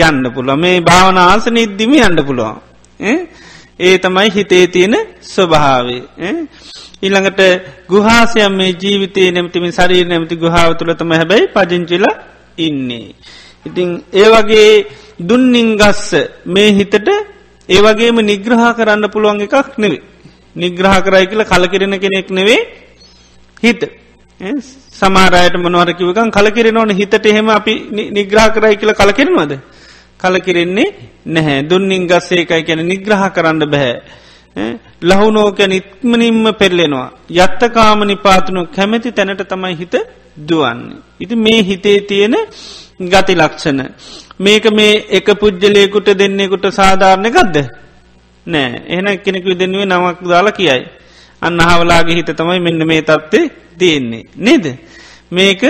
යන්න පුළුව මේ භාවන ආසන ඉද්දිම යන්න පුළුවන්. ඒ තමයි හිතේ තියෙන ස්වභාවේ ඊළඟට ගුහාසයම් මේ ජීවිතය නැමතිම ශරීර නැමති ගුහාව තුළතම හැබැයි පජංචිලා ඉන්නේ. ඉතිං ඒ වගේ දුන්නින් ගස්ස මේ හිතට ඒවගේම නිග්‍රහ කරන්න පුළුවන් එකක් නෙවේ. නිග්‍රහ කරයි කියල කලකිරෙන කෙනෙක් නෙවේ හිත. සමාරයට මොනවරකිවකන් කලකිරෙන ඕන හිතට එහෙම අපි නිග්‍රහ කරයි කියල කලකිරනවද. කලකිරෙන්නේ නැහැ දුන්නින් ගස්සේ එකයි කැන නිග්‍රහ කරන්න බැහැ. ලහුනෝකැන ඉත්මනින්ම පෙරලෙනවා. යත්තකාම නිපාතනු කැමැති තැනට තමයි හිත දුවන්නේ. ඉති මේ හිතේ තියෙන ගති ලක්ෂණ. මේක මේ එක පුද්ජලයකුට දෙන්නෙකුට සාධාරණ ගදද. නෑ එහන කෙනෙකු දෙන්නුවේ නමක් දාලා කියයි. අන්න හවලාගේ හිත තමයි මෙන්න මේ තත්වේ තියෙන්නේ. නේද. මේක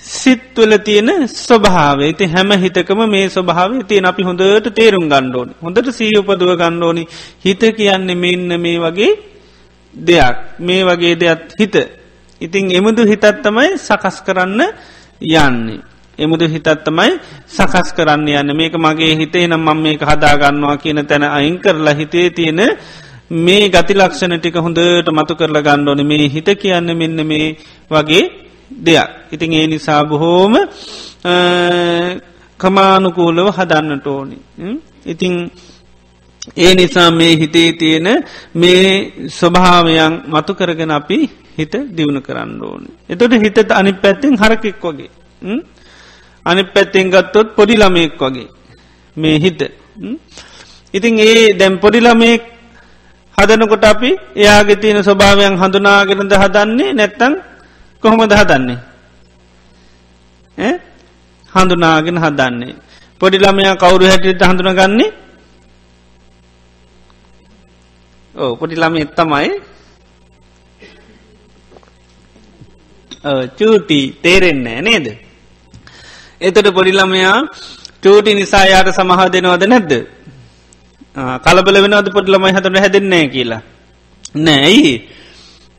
සිත්වල තියෙන ස්වභාව ඉති හැම හිතකම මේ ස්වභාව තියන අපි හොඳට තේරුම් ගණ්ඩෝනි හොඳට සීඋපදුව ගණ්ඩෝනි හිත කියන්නේ මෙන්න මේ වගේ දෙයක් මේ වගේ දෙයක් හිත ඉතිං එමුදු හිතත් තමයි සකස් කරන්න යන්නේ. එමුදු හිතත් තමයි සකස් කරන්න යන්න මේක මගේ හිතේ නම් මම මේක හදාගන්නවා කියන තැන අයින් කරලා හිතේ තියෙන මේ ගති ලක්ෂණ ටික හොඳට මතු කරලා ගණ්ඩෝන මේ හිත කියන්න මෙන්න මේ වගේ දෙයක්. ඉතින් ඒ නිසා බොහෝම කමානුකූලව හදන්නට ඕනි. ඉතිං ඒ නිසා මේ හිතේ තියෙන මේ ස්වභාවයන් මතු කරගෙන අපි හිත දියුණු කරන්න ඕන. එතොට හිතට අනි පැත්තෙන් හරකෙක් වගේ. අනි පැත්තෙන් ගත්තොත් පොඩිලමයෙක් වගේ. මේ හිත. ඉතින් ඒ දැම් පොඩිලමයෙක් හදනකොට අපි එයාගේ තියෙන ස්වභාවයන් හඳුනාගෙනද හදන්නේ නැත්තං කොහොමද හදන්නේ. හඳුනාගෙන හදන්නේ. පොඩිලමයා කවුරු හැටියට හඳුනගන්නේ ඕ පොඩිලම එත්තමයි චූටි තේරෙන්නේ නේද. එතට පොඩිලමයා චූටි නිසා යාට සමහ දෙනවද නැද්ද. කලබල වෙනවද පොඩිලමයි හතට හැදෙන්නේ කියලා. නෑයි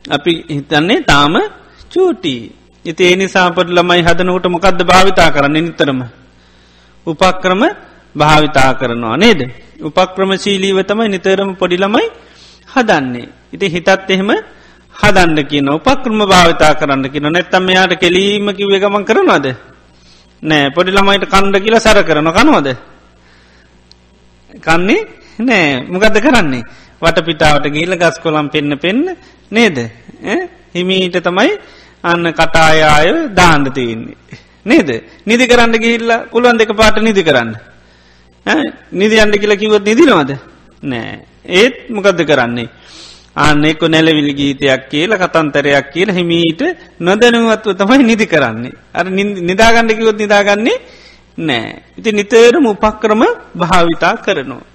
අපි හිතන්නේ තාම චූටි ඉති ඒ නිසාපට ළමයි හදනකට මොකක්ද භාවිතා කරන්න නිතරම. උපක්‍රම භාවිතා කරනවා නේද. උපක්‍රම ශීලීව තමයි නිතරම පොඩිලමයි හදන්නේ. ඉති හිතත් එහෙම හදන්න කියන උපක්‍රම භාවිතා කරන්න කියන නැත්තම් යාට කෙලීම කිවේ ගමන් කරනවාද. නෑ පොඩි ළමයිට කණ්ඩ කියල සැර කරන කනවද. කන්නේ නෑ මොකද කරන්නේ. වට පිටාවට ගීල ගස් කොළම් පෙන්න්න පෙන්න්න නේද. හිමීට තමයි අන්න කටායාය දාන්න තියන්නේ. නේද නිදි කරන්න ගිහිල්ල පුළුවන් දෙක පාට නිදි කරන්න. නිදි අන්ඩ කියලා කිවත් නිදිනවාද. නෑ ඒත් මොකදද කරන්නේ. අන්න එක්ක නැලවිලි ගීතයක් කියල කතන්තරයක් කියල හිමීට නොදැනුවත්ව තමයි නිදි කරන්නේ. අර නිදාගණ්ඩකිවොත් නිදාගන්නේ නෑ. ඉති නිතරම උපක්‍රම භාවිතා කරනවා.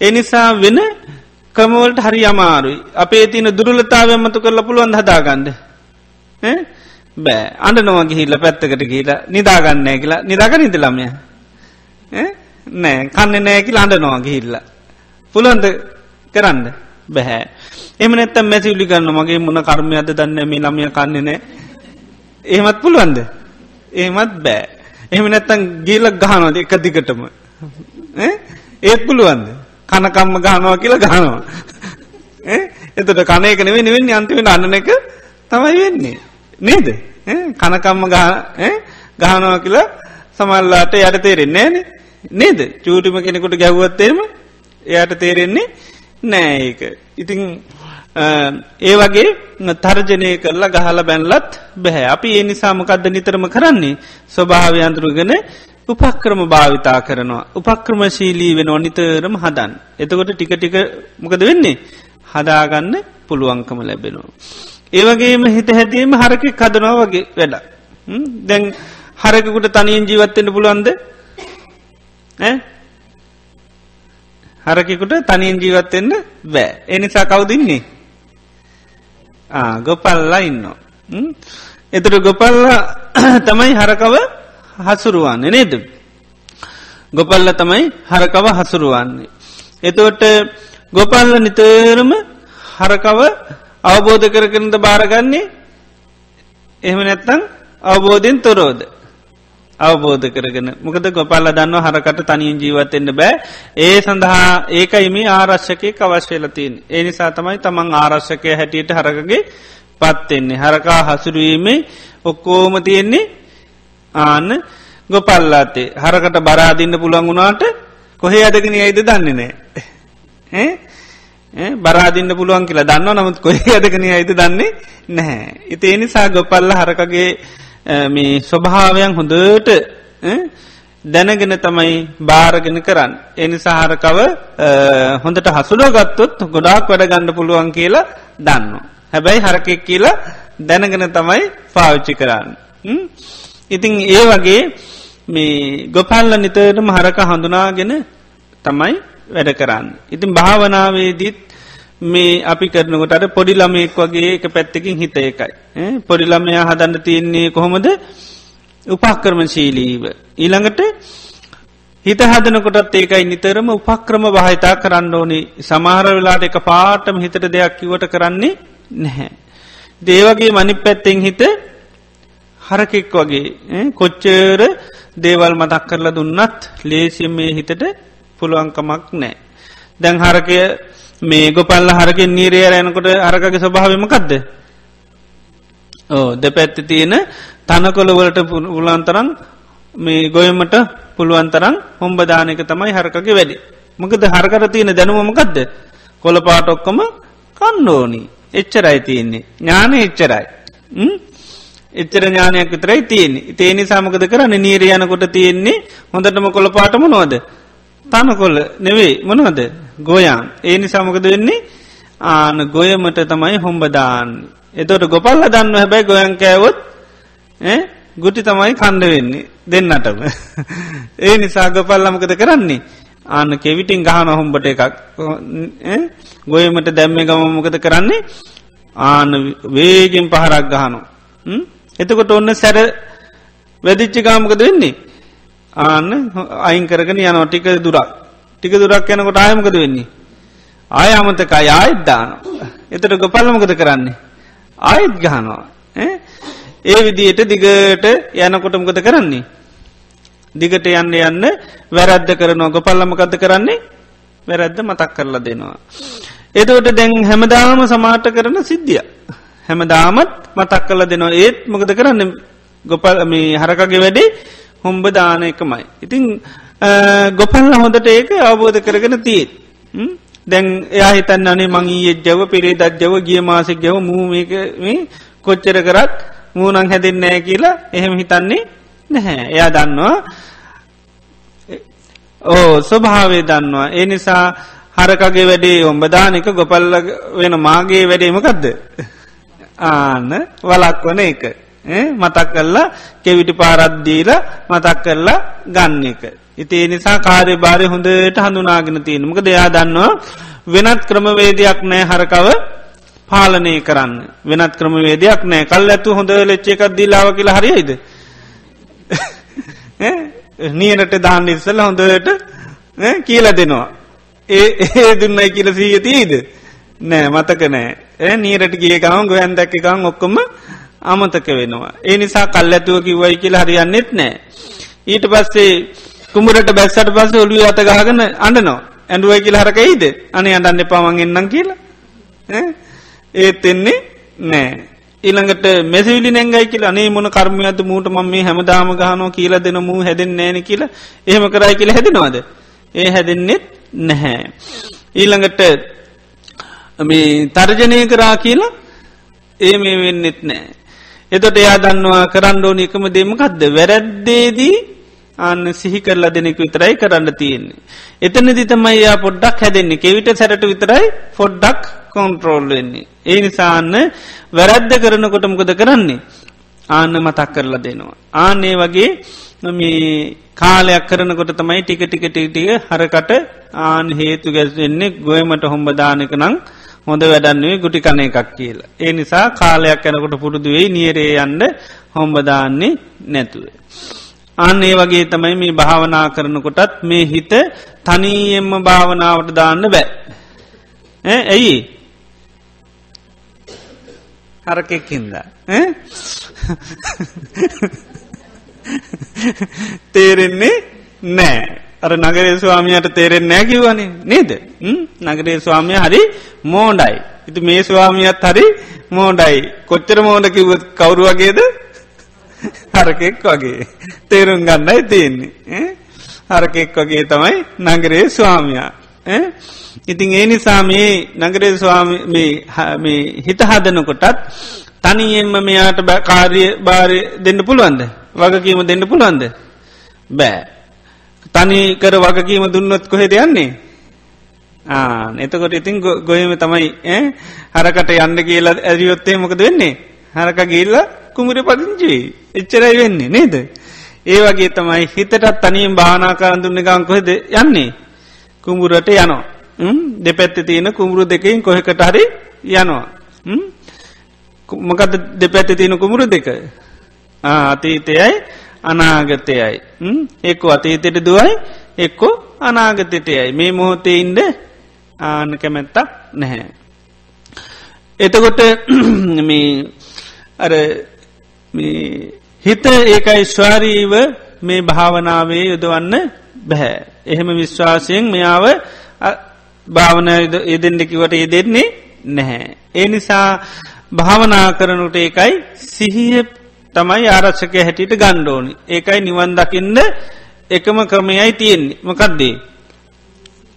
එනිසා වෙන ක්‍රමවලට හරි අමාරුයි. අපේ තින දුරලතාව මතු කරල පුළුවන් හදාගන්න? බෑ. අඩ නොව ගිහිල්ල පැත්තකට කියලා නිදාගන්නෑ කියලා. නිදාග නිදලමය නෑ. කන්න නෑ කියලා අඩ නොව ගිහිල්ල. පුළුවන්ද කරන්න? බැහැ. එම නැත්තම් මැසිවිලි ගන්න මගේ මොන කර්මයද දන්න මේ ළමය කන්නේ නෑ. එහෙමත් පුළුවන්ද? එහෙමත් බෑ. එහෙම නැත්තන් ගීලක් ගහනොද එක දිගටම. ඒත් පුළුවන්ද? කනකම්ම ගහනවා කියලා ගහනවා. එතට කනයක නෙවේ නිවෙන්නේ අන්තිමට අන්නන එක තමයි වෙන්නේ. නේද? කනකම්ම ගහනවා කියලා සමල්ලාට යට තේරෙන්නේ නෑන. නේද? චූටිම කෙනෙකුට ගැව්වත්තේම එයට තේරෙන්නේ නෑ ඒක. ඉතිං ඒ වගේ තර්ජනය කරලා ගහල බැන්ලත් බැහැ. අපි ඒ නිසාමකක්ද නිතරම කරන්නේ? ස්වභාවයන්තුරුගෙන උපක්‍රම භාවිතා කරනවා. උපක්‍රමශීලී වෙන නිතරම හදන් එතකොට ටික ටික මොකද වෙන්නේ? හදාගන්න පුළුවන්කම ලැබෙනවා. ඒවගේම හිත හැදීම හරකෙක් හදනවා වගේ වැඩ දැන් හරකකුට තනියෙන් ජීවත්වෙන්න පුළුවන්ද? හරකෙකුට තනියෙන් ජීවත්වෙන්න බෑ එනිසා කවුදින්නේ ගොපල්ලා ඉන්න. එතුට ගොපල්ල තමයි හරකව හසුරුවන්නේ නේද. ගොපල්ල තමයි හරකව හසුරුවන්නේ. එතවට ගොපල්ල නිතරම හරකව අවබෝධ කරකරද භාරගන්නේ එහෙම නැත්තං අවබෝධයෙන් තොරෝද. අවබෝධ කරගෙන. මොකද ගොපල්ල දන්න හරකට තනින් ජීවත්තෙන්න්න බෑ. ඒ සඳහා ඒකයිමි ආරශ්‍යකය අවශ්‍යලතින් ඒ නිසා තමයි තමන් ආරශ්‍යකය හැටියට හරකගේ පත්වෙන්නේ හරකා හසුරුවීමේ ඔක්කෝම තියෙන්නේ ආන්න ගොපල්ලාතේ හරකට බරාදින්න පුළන් වුණාට කොහේ අදගෙන ඇයිද දන්නේ නෑ. බරාදින්න පුළුවන් කියලා දන්න නමුත් කොහේ අදගෙන ඇයිද දන්නේ නැහැ. ඉති එනිසා ගොපල්ල හරකගේ මේ ස්වභාවයන් හොඳට දැනගෙන තමයි භාරගෙන කරන්න. එනි සාහරකව හොඳට හසුල ගත්තොත් ගොඩාක් වැඩ ගණඩ පුළුවන් කියලා දන්න. හැබැයි හරකෙක් කියලා දැනගෙන තමයි පාවිච්චි කරන්න. ඉතිං ඒ වගේ මේ ගොපල්ල නිතරට මහරක හඳුනාගෙන තමයි වැඩ කරන්න. ඉතින් භාවනාවේදීත් මේ අපි කරනකොටට පොඩිලමයෙක් වගේ එක පැත්තකින් හිත එකයි. පොඩිලමයා හදන්න තියන්නේ කොහොමද උපක්කර්මශීලීව. ඊළඟට හිත හදනකොටත් ඒකයි නිතරම උපක්‍රම භාහිතා කරන්න ඕනි සමහර වෙලාට එක පාටම හිතට දෙයක් කිවට කරන්නේ නැහැ. දේවගේ මනි පැත්තෙන් හිත හරකෙක් වගේ කොච්චර දේවල් මතක් කරලා දුන්නත් ලේසිම් මේ හිතට පුළුවන්කමක් නෑ. දැන් හරකය මේ ගොපල්ල හරකින් නීරය රෑනකොට අරකගේ ස්වභාවමකක්ද ඕ දෙ පැත්ති තියෙන තනකොළවලට පුලන්තරන් මේ ගොයමට පුළුවන්තරන් හොම්බදානක තමයි හරකගේ වැඩි. මකද හරකර තියෙන දැනුවමකක්ද කොළ පාටොක්කම කන්නෝනි. එච්චරයි තියෙන්නේ. ඥාන එච්චරයි. එච්චර ඥානයක් විතරයි තියෙන්නේ. තේනි සාමකද කරන්න? නීරයනකොට තියෙන්නේ හොඳටම කොළ පාටම නොවද තනකොල්ල නෙවෙයි. මොනවද? ගොයන්. ඒ නිසාමකද වෙන්නේ? ආන ගොයමට තමයි හොම්බදාන්න එතොට ගොපල්ල දන්න හැබැයි ගොයන් කෑවොත් ගුටි තමයි කණ්ඩ වෙන්නේ දෙන්නටම. ඒ නිසා ගොපල්ලමකද කරන්නේ? ආන්න කෙවිටින් ගහන හොම්බට එකක් ගොයමට දැම්ම ගමමකද කරන්නේ? ආන වේගෙන් පහරක් ගහනු එතකොට ඔන්න සැර වැදිච්චි ගාමකද වෙන්නේ? ආන්න අයින් කරගෙන යනෝ ටික දුරක්. ටික දුරක් යනකොට ආයමකද වෙන්නේ? ආය අමතක ආයත් දාන එතට ගොපල්ලමකද කරන්නේ? ආයත් ගහනවා. ඒ විදියට දිගට යනකොටමකද කරන්නේ? දිගට යන්න යන්න වැරද්ද කරනවා. ගොපල්ලමකද කරන්නේ? වැරැද්ද මතක් කරලා දෙනවා. එදවට දැන් හැමදාම සමාට කරන සිද්ධිය. හැමදාමත් මතක් කල දෙනවා. ඒත් මොකද කරන්න? ගොපල් මේ හරකගේ වැඩේ හොම්බ දාන එකමයි. ඉතිං ගොපල්ල හොඳට ඒක අවබෝධ කරගෙන තිීත්. දැන් එයා හිතන් අනේ මංගේ ජව පිරේ දජ්ජව ගිය මාසෙක් ජව මූමක කොච්චර කරත් මූනං හැදෙන්නෑ කියලා එහෙම හිතන්නේ නැහැ. එයා දන්නවා ඕ ස්වභාවේ දන්නවා. ඒ නිසා හරකගේ වැඩේ ඔම්බදානක ගොපල්ල වෙන මාගේ වැඩේමකක්ද. ආන්න වලක් වන එක. මතක් කරලා කෙවිටි පාරද්දීල මතක් කරලා ගන්න එක. ඉතිේ නිසා කාරය බාරය හොඳට හඳුනාගෙන තියෙනමක දෙයා දන්නවා වෙනත් ක්‍රමවේදයක් නෑ හරකව පාලනය කරන්න. වෙනත් ක්‍රමවේදයක් නෑ කල් ඇතු හොඳ ලෙච්ච එකක් දීලාව කියලා හරියිද නියනට දාන්න ඉස්සල හොඳට කියල දෙනවා. ඒ ඒ දුන්නයි කියල සීය තිීද නෑ මතක නෑ. නීරට ගිය ගම ගොයන් දැක්ක එකම් ඔක්කොම අමතක වෙනවා. ඒ නිසා කල් ඇතුව කිව්වයි කියලා හරියන්නෙත් නෑ. ඊට පස්සේ කුමරට බැස්සට පස්ස ඔලුව අතගාගන අඩනවා ඇඩුවයි කියල හරකයිද අනේ අඩන්න එපාමන් එන්නම් කියලා ඒත් එන්නේ නෑ. ඊළඟට මෙසවිලි නැංගයි කියලා අනේ මොන කර්මයද මූට මම මේ හැමදාම ගහනෝ කියලා දෙන මූ හැදෙන් නෑන කියලා එහෙම කරයි කියලා හැදෙනවාද. ඒ හැදෙන්නෙත් නැහැ. ඊළඟට මේ තර්ජනය කරා කියලා ඒ මේ වෙන්නෙත් නෑ. එතොට එයා දන්නවා කරන්නඩෝන එකම දෙමකක්ද වැරැද්දේදී අන්න සිහි කරලා දෙනෙක විතරයි කරන්න තියෙන්නේ. එතනදි තමයි යා පොඩ්ඩක් හැදෙන්නේ කෙවිට සැරට විතරයි ෆොඩ්ඩක් කොන්ට්‍රෝල් වෙන්නේ. ඒ නිසාන්න වැරැද්ද කරනකොටමකොද කරන්නේ. ආන්න මතක් කරලා දෙනවා. ආනේ වගේ මේ කාලයක් කරනකොට තමයි ටික ටික ටිටිය හරකට ආන් හේතු ගැස්වෙන්නේ ගොයමට හොම්බදානක නං හොඳ වැඩන්නුවේ ගුටි කන එකක් කියලා. ඒ නිසා කාලයක් යැනකොට පුරුදුවෙයි නියරේ යන්ඩ හොම්බදාන්නේ නැතුව. අන්න ඒ වගේ තමයි මේ භාවනා කරනකොටත් මේ හිත තනීයෙන්ම භාවනාවට දාන්න බෑ. ඇයි හරකෙක්කින්ද. තේරෙන්නේ නෑ. අර නගරේ ස්වාමියයට තේරෙන් නෑකිවනේ නේද? නගරේ ස්වාමිය හරි මෝඩයි. ඉති මේ ස්වාමියත් හරි මෝඩයි. කොච්චර මෝඩ කිවත් කවුරු වගේද? හරකෙක් වගේ. තේරුම් ගන්නයි තියෙන්නේ. හරකෙක් වගේ තමයි නගරේ ස්වාමයා. ඉතින් ඒ නිසා මේ නගරේ ස්වාමී හිත හදනකොටත් තනියෙන්ම මෙයාට කාරය භාරය දෙන්න පුළුවන්ද? වගකීම දෙන්න පුළුවන්ද? බෑ. තනි කර වගකීම දුන්නොත් කොහෙද යන්නේ? ආ එතකොට ඉතින් ගොයම තමයි හරකට යන්න කියලා ඇරියොත්තේ මොකද වෙන්නේ? හරක ගිල්ල කුමරි පදිංචිවී එච්චරයි වෙන්නේ නේද? ඒ වගේ තමයි හිතටත් තනියෙන් භානාකාරන් දුන්න ගං කොහෙද යන්නේ? කුඹුරට යනවා. දෙපැත්ති තියෙන කුඹුරු දෙකින් කොහෙකට හරි යනවා. මොකද දෙපැත්ති තියෙන කුමුරු දෙක? අතීතයයි අනාගතයයි එක්කො අතීතයට දුවයි එක්කෝ අනාගතයටයයි මේ මොහොතේ ඉන්ඩ ආන කැමැත්තක් නැහැ. එතකොට මේ අර හිත ඒකයි ස්වාරීව මේ භාවනාවේ යොදවන්න බැහැ. එහෙම විශ්වාසයෙන් මෙයාව භාවන යෙදෙන්ඩකිවට යෙදෙන්නේ නැහැ. ඒ නිසා භාවනා කරනුට ඒකයි සිහිය තමයි ආරක්ෂක හැටියට ගණ්ඩෝනි ඒකයි නිවන් දකින්න එකම ක්‍රමයයි තියෙන්නේ. මකක්දේ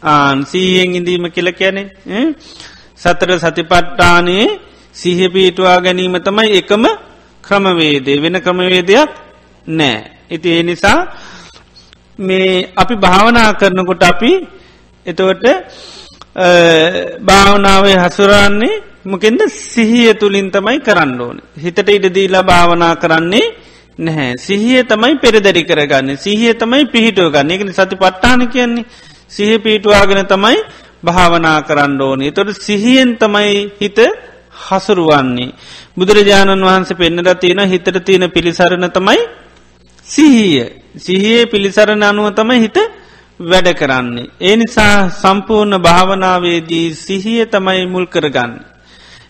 ආන් සීහෙන් ඉඳීම කියල කැනෙ සතර සතිපට්ටානයේ සිහ පීටවා ගැනීම තමයි එකම ක්‍රමවේදේ වෙන ක්‍රමවේදයක් නෑ. ඉති ඒ නිසා මේ අපි භාවනා කරනකොට අපි එතවට භාවනාවේ හසුරන්නේ මොකෙන්ද සිහිය තුළින් තමයි කරන්න ඕන. හිතට ඉඩදීලා භාවනා කරන්නේ නැහැ. සිහිය තමයි පෙරදැරි කරගන්න සිහිය තමයි පිහිටුව ගන්න එකන සති පට්ටාන කියන්නේ සිහ පිටුවාගෙන තමයි භාවනා කරන්න ඕනේ. තොට සිහියෙන් තමයි හිත හසුරුවන්නේ. බුදුරජාණන් වහන්සේ පෙන්නට තියෙන හිතට තියෙන පිළිසරණ තමයි සිහිය. සිහියේ පිළිසරණ අනුව තමයි හිත වැඩ කරන්නේ. ඒ නිසා සම්පූර්ණ භාවනාවේදී සිහිය තමයි මුල් කරගන්න.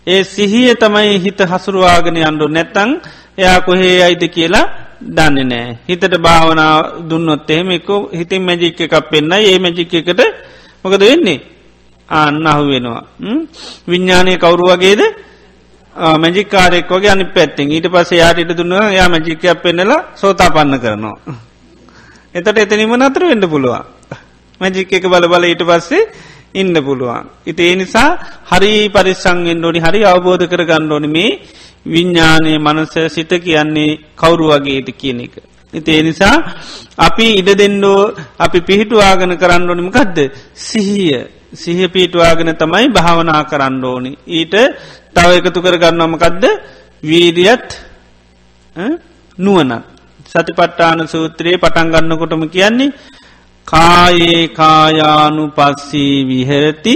ඒ සිහිය තමයි හිත හසුරුවාගෙන අන්ඩු නැත්තං එයා කොහේ අයිද කියලා දන්නේ නෑ. හිතට භාවනා දුන්නොත් එහෙම එක හිතින් මැජික් එකක් පෙන්න්න ඒ මැජික් එකට මොකද වෙන්නේ අන්න අහු වෙනවා. විඤ්ඥානය කවුරු වගේද මැජිකාරෙක් වගේ අනි පැත්තිෙන් ඊට පස්සේ යාටට දුන්න යා මැජිකයක් පෙන්නලා සෝතා පන්න කරනවා. එතට එතනිම නතර වෙන්න පුළුවන්. මැජික් එක බල බල ඊට පස්සේ ඉන්න පුළුවන්. ඉති ඒ නිසා හරි පරිස්සංගෙන් ඩොනි හරි අවබෝධ කර ගණ්ඩෝන මේ විඤ්ඥානය මනස සිත කියන්නේ කවුරු වගේද කියන එක. ඉති ඒ නිසා අපි ඉඩ දෙන්නෝ අපි පිහිටුවාගන කරන්න ඕනිමකක්ද සිහිය සිහ පිටවාගෙන තමයි භාවනා කරන්න ඕනි. ඊට තව එකතු කර ගන්නවමකක්ද වීරියත් නුවනත්. සතිපට්ටාන සූත්‍රයේ පටන්ගන්නකොටම කියන්නේ කායේ කායානු පස්සී විහරති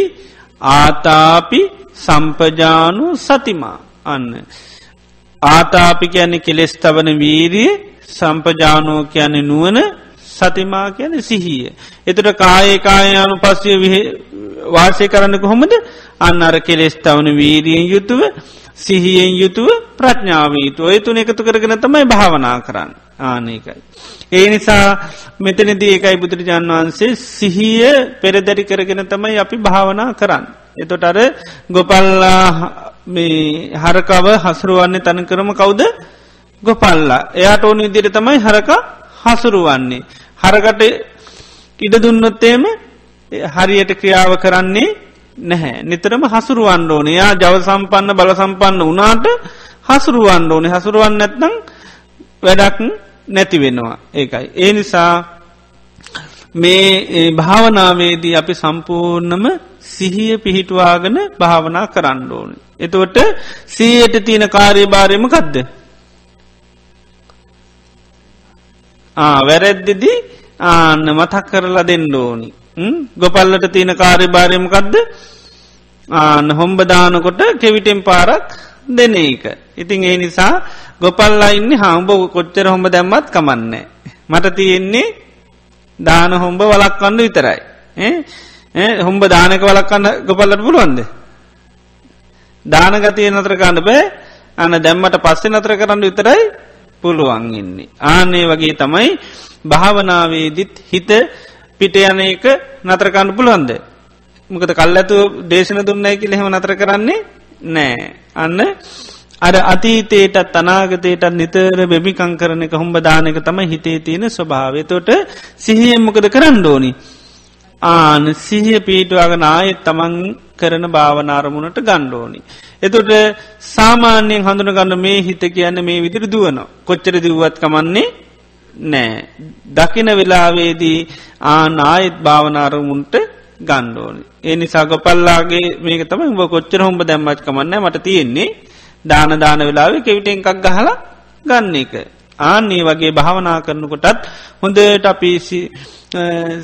ආතාපි සම්පජානු සතිමා අන්න. ආතාපි කියන්නේ කෙලෙස් තවන වීරිය සම්පජානෝ කියන්නේ නුවන සතිමා කියන සිහිය. එතුට කායේ කායානු පස්සය වාසය කරන්න කොහොමද අන්න අර කෙලෙස් තවන වීරියෙන් යුතුව සිහියෙන් යුතුව ප්‍රඥාවීතු ඔය තුන එකතු කරගෙන තමයි භාවනා කරන්න ආනකයි. ඒ නිසා මෙතනදී ඒකයි බුදුරජාන් වහන්සේ සිහිය පෙරදැරි කරගෙන තමයි අපි භාවනා කරන්න. එතොට අර ගොපල්ලා හරකව හසරුවන්නේ තන කරම කවුද ගොපල්ලා එයාට ඕන විදිර තමයි හරක හසුරුවන්නේ. හරකට ඉඩ දුන්නොත්තේම හරියට ක්‍රියාව කරන්නේ නැහැ. නිතරම හසුරුවන්න ඕන යා ජව සම්පන්න බල සම්පන්න වනාට හසුරුවන්න ඕනේ හසුරුවන්න නැත්නම් වැඩක් නැති වෙනවා ඒකයි. ඒ නිසා මේ භාවනාවේදී අපි සම්පූර්ණම සිහිය පිහිටවාගෙන භාවනා කරන්න ඕන. එතුවට සීයට තියෙන කාර්යභාරයම කදද. වැරැද්දිදී ආන්න මතක් කරලා දෙන්න ඕනි. ගොපල්ලට තියෙන කාර්යභාරයමකක්ද ආන්න හොම්බදානකොට කෙවිටෙන් පාරක් දෙන එක. ඉතින් ඒ නිසා ගොපල්ලා ඉන්න හම්බ කොච්චර හොඹ දැම්මත් කමන්නේ. මට තියෙන්නේ දාන හොම්බ වලක්වන්න විතරයි. හොම්බ දානක වලක්කන්න ගොපල්ලට පුළුවන්ද. දානගතිය නතර කන්න බෑ අන්න දැම්මට පස්සෙ නතර කරන්න විතරයි පුළුවන් ඉන්නේ. ආනේ වගේ තමයි භාවනාවේදිත් හිත පිට යන එක නතරකන්න පුළුවන්ද. මොකද කල් ඇතු දේශන දුන්නයි කිය එහෙම නතර කරන්නේ නෑ. අන්න අර අතීතයටත් අනාගතයටත් නිතර බෙමිකං කරන එක හොම්බ දානක තමයි හිතේ තියෙන ස්වභාවතොට සිහියෙන් මොකද කරන්න ඕනි. ආන සිහිය පීටවාගෙන ආයෙත් තමන් කරන භාවනාරමුණට ගණ්ඩෝනි. එතොට සාමාන්‍යයෙන් හඳුන ගන්න මේ හිත කියන්න මේ විදිර දුවන කොච්චර දිව්වත් කමන්නේ නෑ. දකින වෙලාවේදී ආනායත් භාවනාරමුන්ට ගණ්ඩෝනි. ඒ නිසා ගොපල්ලාගේ මේක තම උඹ කොච්චර හොඹ දැම්මච් කමන්න මට තියෙන්නේ දාන දාන වෙලාවේ කෙවිට එකක් ගහලා ගන්න එක. ආන්නේ වගේ භාවනා කරනකොටත් හොඳට අපිසි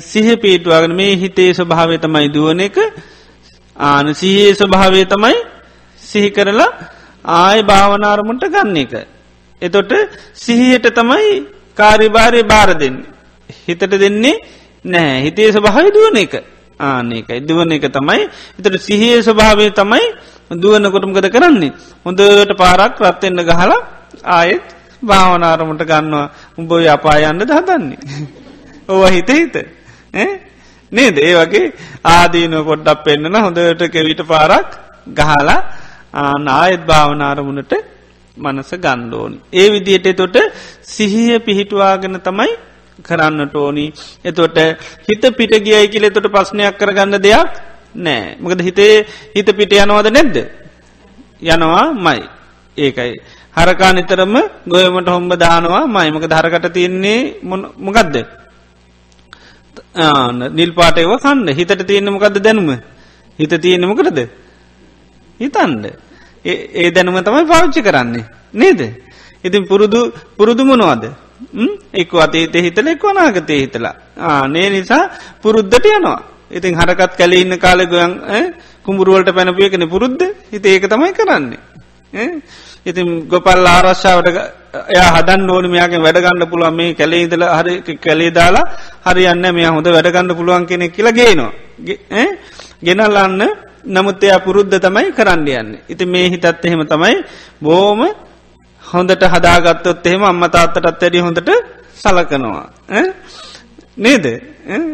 සිහ පීටවාගෙන මේ හිතේ ස්වභාවය තමයි දුවන එක ආන සිහේ ස්වභාවය තමයි සිහි කරලා ආය භාවනාරමුන්ට ගන්න එක. එතොට සිහියට තමයි කාරිභාරය බාර දෙන්න. හිතට දෙන්නේ නෑ හිතේ ස්වභාවය දුවන එක. ආනකයි දුවන එක තමයි. එතට සිහිය ස්වභාවය තමයි දුවනකොටමකද කරන්නේ. හොඳට පාරක් රත්වෙන්න ගහලා ආයෙත් භාවනාරමට ගන්නවා. උඹොයි අපායන්න දහදන්නේ. ඕ හිත හිත. නේද? ඒ වගේ ආදීන පොඩ්ඩක් පෙන්න්නන හොඳට කෙවිට පාරක් ගහලා ආනායත් භාවනාරමුණට මනස ගණ්ඩෝනි. ඒ විදියට තොට සිහිය පිහිටවාගෙන තමයි කරන්නට ඕනි. එතොට හිත පිට ගියයි කියල තොට ප්‍රශ්නයක් කරගන්න දෙයක් නෑ. මකද හිතේ හිත පිට යනවද නැද්ද. යනවා මයි. ඒකයි. හරකා නිතරම ගොයමට හොම්බ දානවා මයිමක දහරකට තියන්නේ මොකක්ද. නිල් පාටයව කන්න හිතට තියෙන මොකක්ද දැනුම හිත තියෙන මොකටද හිතන්ඩ ඒ දැනුම තමයි පාවිච්චි කරන්නේ. නේද? ඉතින් පුරුදු පුරුදුමනවාද එක් අතේත හිතල එක් වනාගතය හිතලා. ආනේ නිසා පුරුද්ධට යනවා. ඉතින් හරකත් කැල ඉන්න කාල ගොයන් කුඹුරුවලට පැනපියකෙන පුරුද්ධ හිත ඒක තමයි කරන්නේ. ඉතින් ගොපල් ආරශ්ාවට එය හදන් ඕන මෙයාගේ වැඩගන්න පුළුවන්. මේ කැලේ ඉදල හරි කැලේ දාලා හරියන්න මෙය හොඳ වැඩගන්න පුළුවන් කෙනෙක් කියලා ගේනවා. ගෙනල්ලන්න නමුත් එයා පුරුද්ධ තමයි කරන්න යන්න. ඉති මේ හිතත් එහෙම තමයි. බෝම හොඳට හදාගත්තොත් එහෙම අම්ම තාත්තටත් වැඩි හොඳට සලකනවා. නේද?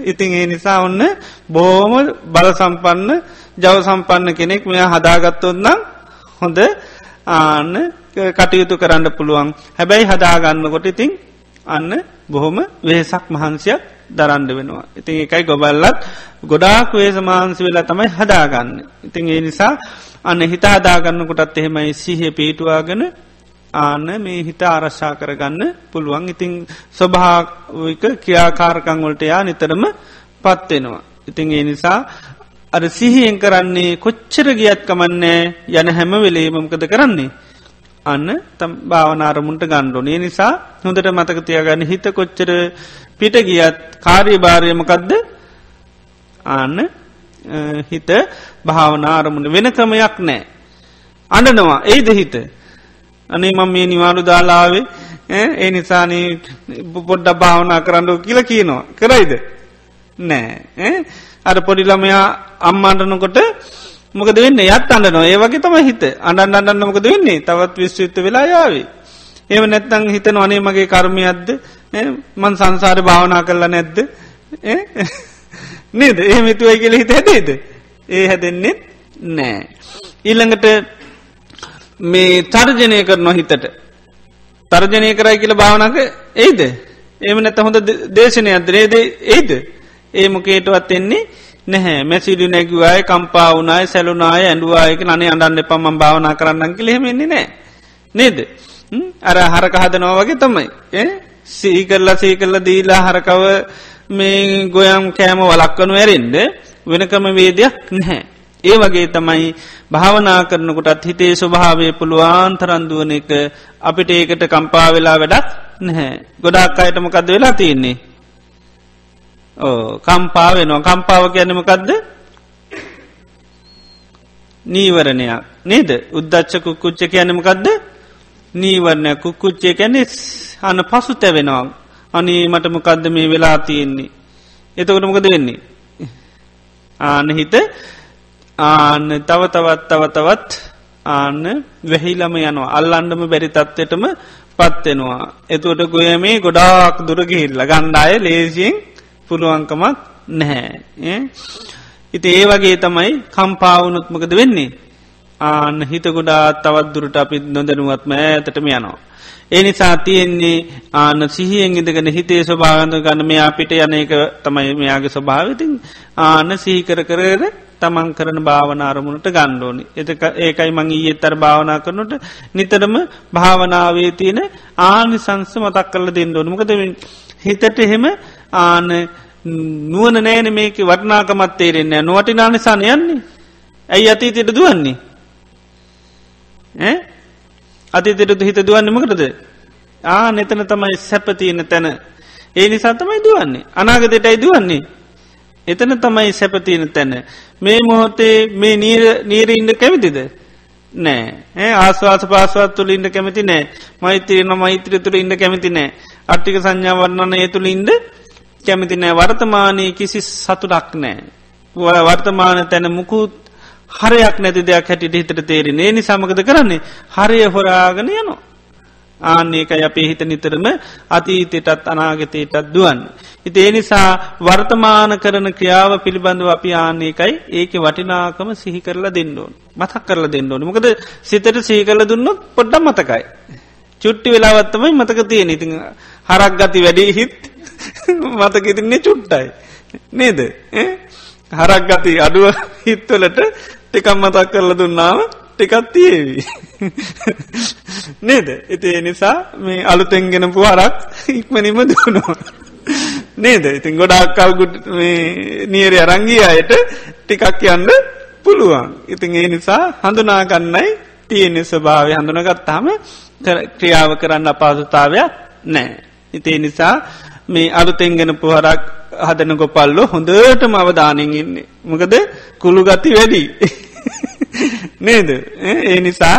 ඉතින් ඒ නිසා ඔන්න බෝම බල සම්පන්න ජව සම්පන්න කෙනෙක් මෙයා හදාගත්තොත්නම් හොඳ ආන්න කටයුතු කරන්න පුළුවන්. හැබැයි හදාගන්නකොට ඉතින් අන්න බොහොම වෙහසක් මහන්සියක් දරන්ඩ වෙනවා. ඉතින් එකයි ගොබල්ලත් ගොඩාක් වේස මාන්සි වෙලා තමයි හදාගන්න. ඉතින් ඒ නිසා අන්න හිත හදාගන්නකොටත් එහෙමයි සිහ පිටුවාගෙන ආන්න මේ හිත ආරශ්ා කරගන්න පුළුවන් ඉතිං ස්වභාවික ක්‍රියාකාරකංවලටයා නිතරම පත්වෙනවා. ඉතිං ඒ නිසා අර සිහියෙන් කරන්නේ කොච්චර ගියත් කමන්නේ යන හැම වෙලේමකද කරන්නේ. අන්න තම් භාවනාරමුන්ට ගණ්ඩු ඒ නිසා හොඳට මතක තියගන්න හිත කොච්චර පිට ගියත් කාරී භාරයමකදද අන්න හිත භාවනාරමුණ වෙන ක්‍රමයක් නෑ. අඩනවා ඒද හිත? අනේ මම මේ නිවාඩු දාලාවේ ඒ නිසානී පොඩ්ඩ භාවනා කරන්නඩෝ කියල කියනවා. කරයිද? නෑ අර පොඩිළමයා අම්මාන්ටනකොට මොකද වෙන්න? යත් අන්නනවා ඒ වගේ තම හිත. අඩන් අන්නන්න මොකද වෙන්නේ? තවත් විශ්විත්ත වෙලා යාවේ. ඒම නැත්තං හිතන අනේ මගේ කර්මයක්ද මන් සංසාර භාවනා කරලා නැද්ද? නේද? ඒ මිතුවයි කියල හිත හැදේද ඒ හැදෙන්නේ නෑ. ඊල්ළඟට මේ තර්ජනය කරනවා හිතට. තර්ජනය කරයි කියල භාවනක ඒද එම නැත හොඳ දේශනය අදරේද ඒද ඒ මොකේටවත් එන්නේ නැහැ. මැසිඩි නැගවාය කම්පා වනාය සැලුනාය ඇඩුවායක නනේ අඩන්න පම භාවනා කරන්න කිලෙහෙමෙන්නේ නෑ නේද? අර හරක හදනෝ වගේ තමයි. සීකරලා සීකරල දීලා හරකව මේ ගොයම් කෑම වලක්වනු ඇරෙන්ඩ වෙනකම වේදයක් නැහැ. ඒ වගේ තමයි භාවනා කරනකොටත් හිතේ ස්වභාවය පුළුවන් තරන්දුවන එක අපිට ඒකට කම්පා වෙලා වැඩක් නැහැ. ගොඩක් අයටමකද වෙලා තියන්නේ? ඕ කම්පා වෙනවා. කම්පාව ගැනමකක්ද නීවරණයක්. නේද? උද්දච්ච කුක්කුච්ච කියනමකක්ද නීවරණය කුක්කුච්චේ කැනෙ අන්න පසු තැවෙනවා. අනී මටමකක්ද මේ වෙලා තියෙන්නේ? එතකට මොකද වෙන්නේ? ආන හිත ආන්න තව තවත් තව තවත් ආන්න වැහිලම යනවා. අල්ලන්ඩම බැරි තත්වයටම පත්වෙනවා එතුට ගොයමේ ගොඩාක් දුරගිහිල්ල ගණ්ඩාය ලේසියෙන් පුළුවන්කමක් නැහැ. ඉති ඒ වගේ තමයි කම්පාවුනුත්මකද වෙන්නේ? ආන්න හිත ගොඩා තවත් දුරට අපිත් නොදැනුවත්ම ඇතටම යනවා. ඒ නිසා තියෙන්නේ ආන සිහියෙන් ඉදගෙන හිතේ ස්වභාගන්ත ගන්න මෙයා පිට යන එක තමයි මෙයාගේ ස්වභාවිතින් ආන සිහිකර කරර තමන් කරන භාවනාරමුණට ගණ්ඩෝනි. එතක ඒකයි මං ඊයේ තර භාවනා කරනට නිතරම භාවනාවේ තියෙන ආනි සංස මතක් කරල දෙන්න ඕනමකද හිතට එහෙම ආන නුවන නෑන මේක වටනාකමත් තේරෙන්නේ නොවටිනාන සන යන්නේ? ඇයි අතීතයට දුවන්නේ? අතීතයට හිත දුවන්නමකටද ආ නෙතන තමයි සැපතියන තැන. ඒ නිසා තමයි දුවන්නේ. අනාගතයටයි දුවන්නේ. එතන තමයි සැපතියන තැන. මේ මොහොතේ මේ නීරඉන්න කැමිතිද? නෑ. ඒ ආස්වාස පාස්වත් තුළ ඉන්න කැමති නෑ. මෛත්‍රයන මෛත්‍ර තුළ ඉන්න කැමති නෑ. අට්ටික සංඥාවන්නන්න ඒ තුළ ඉන්ද කැමති නෑ. වර්තමානය කිසි සතුටක් නෑ. වර්තමාන තැන මුකුත් හරයක් නැති දෙයක් හැටිට හිතට තේරෙන ඒ නිසාමකද කරන්නේ? හරය හොරාගෙන යනවා. ආන්නේක අපේ හිත නිතරම අතීතයටත් අනාගතයටත් දුවන්. ඉති ඒ නිසා වර්තමාන කරන ක්‍රියාව පිළිබඳව අපි ආන්නේකයි ඒක වටිනාකම සිහි කරලා දෙන්නඩෝන් මතක් කරලා දෙන්නඩෝන මොකද සිතට සහි කරල දුන්නොත් පොඩ්ඩම් මතකයි. චුට්ටි වෙලාවත්තමයි මතක තියෙන ඉතිං හරක් ගති වැඩේ හිත් මතක ඉතින්නේ චුට්ටයි. නේද හරක් ගති අඩුව හිත්වලට ටිකම් මතක් කරල දුන්නාව ටිකත් තියේවි. නේද එති නිසා මේ අලුතෙන්ගෙන පුහරක් ඉක්මනිම දුනවා. නේද ඉතින් ගොඩක් කල්ගුඩ් නියර අරංගිය අයට ටිකක් යන්න පුළුවන්. ඉතින් ඒ නිසා හඳුනාගන්නයි තියෙනෙ ස්වභාවය හඳුනගත්තාම ක්‍රියාව කරන්න අපාසුතාවයක් නෑ. ඉතිේ නිසා මේ අලුතෙන්ගෙන පුහරක් හදන ගොපල්ලො හොඳටම අවධානෙන් ඉන්නේ. මොකද කුළු ගති වැඩි. නේද? ඒ නිසා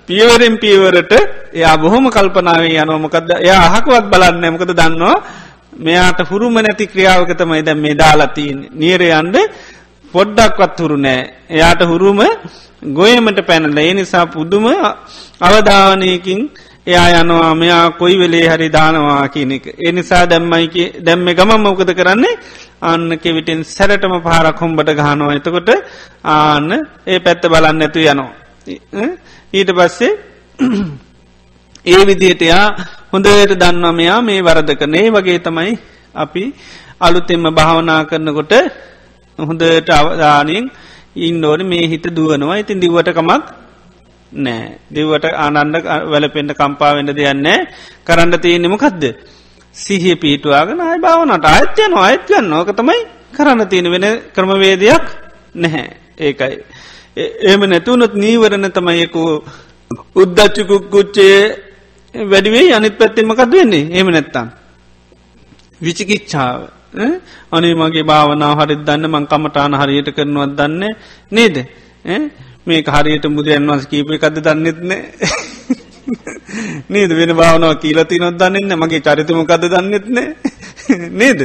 පියවරෙන් පියවරට එයා බොහොම කල්පනාවේ යනොමකද එය අහකුවත් බලන්න මකද දන්නවා මෙයාට හුරුම නැති ක්‍රියාවකතමයි දැම් මේ දාලතින් නීරයන්ඩ පොඩ්ඩක්වත් හුරු නෑ එයාට හුරුම ගොයමට පැනල. ඒ නිසා පුදුම අවධාවනයකින් එයා යනවා මෙයා කොයි වෙලේ හරි දානවා කියනෙක. එනිසා දැම්මයික දැම්ම ගමම් මොකද කරන්නේ? අන්න කෙවිටෙන් සැරටම පාරක් හොම්බට ගහනවා. එතකොට ආන්න ඒ පැත්ත බලන්න ඇතු යනවා. ඊට පස්සේ ඒ විදිහටයා හොඳයට දන්නවා මෙයා මේ වරද කරනේ වගේ තමයි අපි අලුතෙම භාවනා කරනකොට හොඳට අවධානයෙන් ඉන්ඩෝන මේ හිත දුවනවා. ඉතින් දිවටකමක් නෑ. දෙවට ආනන්ද වැලපෙන්ට කම්පාවෙන්ට දෙයන්නේ කරන්න තියෙනෙමකක්ද සිහිය පීටවාගෙන අයි භාවනට අයත්‍යයන අයත්යන් නෝක තමයි කරන්න තියෙන වෙන ක්‍රමවේදයක් නැහැ. ඒකයි. එම නැතුවනොත් නීවරණ තමයකු උද්දච්චු කුක්කුච්චේ වැඩිවේ අනිත් පැත්තෙමකද වෙන්නේ? ඒම නැත්තම්. විචිකිච්ඡාව. අනේ මගේ භාවනාව හරි දන්න මං කමටාන හරියට කරනවත් දන්න නේද? මේක හරියට බුදුරන් වන්ස කීපය එකද දන්නෙත්න නේද? වෙන භාවනාව කියලති නොත් දන්නන්න මගේ චරිතමකද දන්නෙත්න නේද?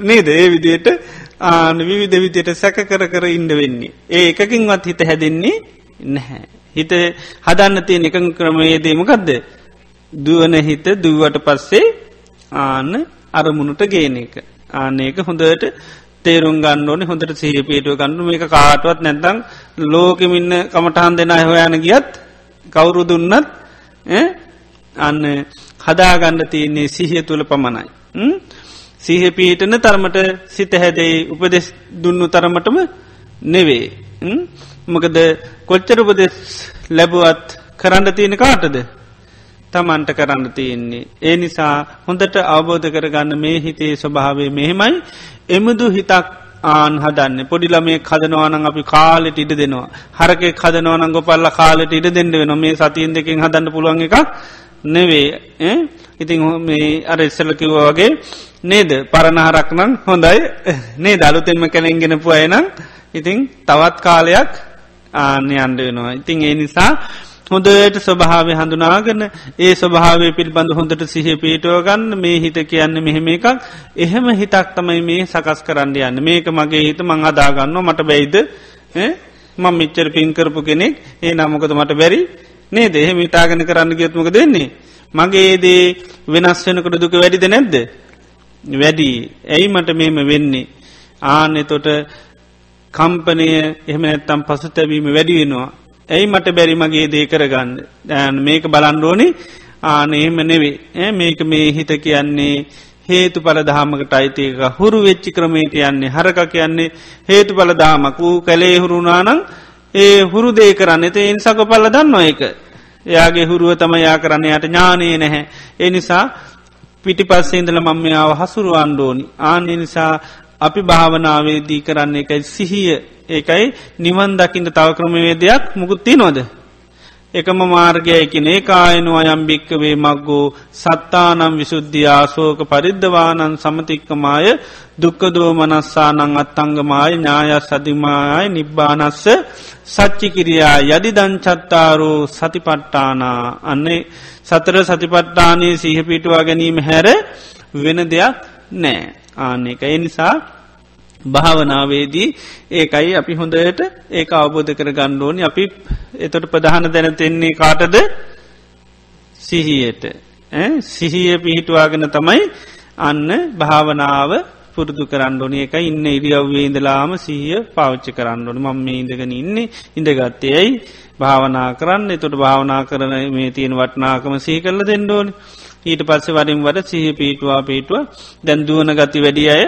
නේද? ඒ විදියට ආන විවිධ විදියට සැක කර කර ඉන්ඩ වෙන්නේ. ඒ එකකින්වත් හිත හැදෙන්නේ නැහැ. හිත හදන්න තියෙන එක ක්‍රමයේදීමකක්ද දුවන හිත දුවට පස්සේ ආන්න අරමුණට ගේන එක. ආනඒක හොඳට තේරුම් ගන්න ඕනේ හොඳට සහපේටුව ගන්න මේක කාටුවත් නැතං ලෝකමින්න කමටහන් දෙෙන හොයන ගියත් කවුරු දුන්නත් අන්න හදාගන්න තියන්නේ සිහිය තුළ පමණයි. සිහ පීටන තරමට සිත හැදෙයි උපදෙස් දුන්නු තරමටම නෙවේ. මොකද කොච්චර උපදෙස් ලැබුවත් කරන්න තියෙන කාටද තමන්ට කරන්න තියෙන්නේ. ඒ නිසා හොඳට අවබෝධ කරගන්න මේ හිතේ ස්වභාවේ මෙහෙමයි. එමුදු හිතක් ආන් හදන්න. පොඩිලමේ කදනවානන් අපි කාලෙට ඉඩ දෙනවා. හරකෙ කදනවනන් ගොපල්ල කාලෙට ඉඩ දෙන්න වෙන මේ සතියෙන් දෙකින් හදන්න පුළුවන් එකක් නෙවේ ඉතින් මේ අර ඉස්සලකිව වගේ නේද? පරණහරක්නං හොඳයි. නේ දළුතෙන්ම කැළෙන්ගෙනපු අයනම් ඉතිං තවත් කාලයක් ආන්‍ය අන්ඩ වෙනවා. ඉතින් ඒ නිසා හොඳට ස්වභාවය හඳුනාගන්න ඒ ස්වභාවය පිළිබඳ හොඳට සිහ පීටුව ගන්න මේ හිත කියන්න මෙහෙම එකක්. එහෙම හිතක් තමයි මේ සකස් කරන්න යන්න. මේක මගේ හිත මං අදාගන්න මට බැයිද? මං මිච්චර පින් කරපු කෙනෙක්. ඒ නමකද මට බැරි? නේ දෙහෙ මිතාගෙන කරන්න ගයත්මක දෙන්නේ මගේ ඒදේ වෙනස් වෙනකට දුක වැඩිද නැද්ද? වැඩි. ඇයි මට මෙහෙම වෙන්නේ? ආනෙ තොට කම්පනය එහෙම නැත්තම් පසු තැබීම වැඩි වෙනවා. ඇයි මට බැරි මගේ දේ කරගන්න? දැන් මේක බලන්ඩෝනි ආනේම නෙවේ මේක මේ හිත කියන්නේ හේතු පලදහමකට අයිතික හුරු වෙච්චි ක්‍රමේට යන්නේ හරක කියන්නේ හේතු පලදාමක් වූ කැලේ හුරුනානං ඒ හුරු දේ කරන්න එත ඉන්සක පල්ල දන්න එක එයාගේ හුරුව තම යා කරන්න. යට ඥානය නැහැ. ඒ නිසා පිටි පස්සේන්දල මම්මයාව හසුරු අන්්ඩෝනි ආන්‍ය නිසා අපි භාවනාවේදී කරන්න එකයි සිහිය. ඒකයි නිවන් දකිට තව ක්‍රමවේදයක් මුකුත්ති නොද. එකම මාර්ගයකින ඒ කායනු අයම්භික්කවේ මක්ගෝ සත්තානම් විශුද්ධිය සෝක පරිද්ධවානන් සමතික්කමාය දුක්කදෝමනස්සානං අත්තංගමාය ඥාය සදිමායයි නිබ්බානස්ස සච්චිකිරියා යදි දංචත්තාරෝ සතිපට්ටානා අන්නේ සතර සතිපට්ටානයේ සිහපිටවා ගැනීම හැර වෙන දෙයක් නෑ. ආන්න එක එනිසා භාවනාවේදී ඒකයි අපි හොඳට ඒක අවබෝධ කර ගණ්ඩෝනි අපි එතොට ප්‍රධාන දැන දෙන්නේ කාටද? සිහියට. සිහිය පිහිටවාගෙන තමයි අන්න භාවනාව පුරුදු කරන්නඩෝනි එක ඉන්න ඉරියව්වේ ඉඳලාම සීය පාවිච්චි කරන්නඩොන මම මේ ඉඳගෙන ඉන්නේ ඉඳගත්තයයි භාවනා කරන්න. එතුට භාවනා කරන මේ තියෙන වටනාකම සහි කරල දෙන්නඩෝනි ඊට පස්සේ වරින් වඩ සිහ පීටවා පීටුව දැන්දුවන ගති වැඩි අය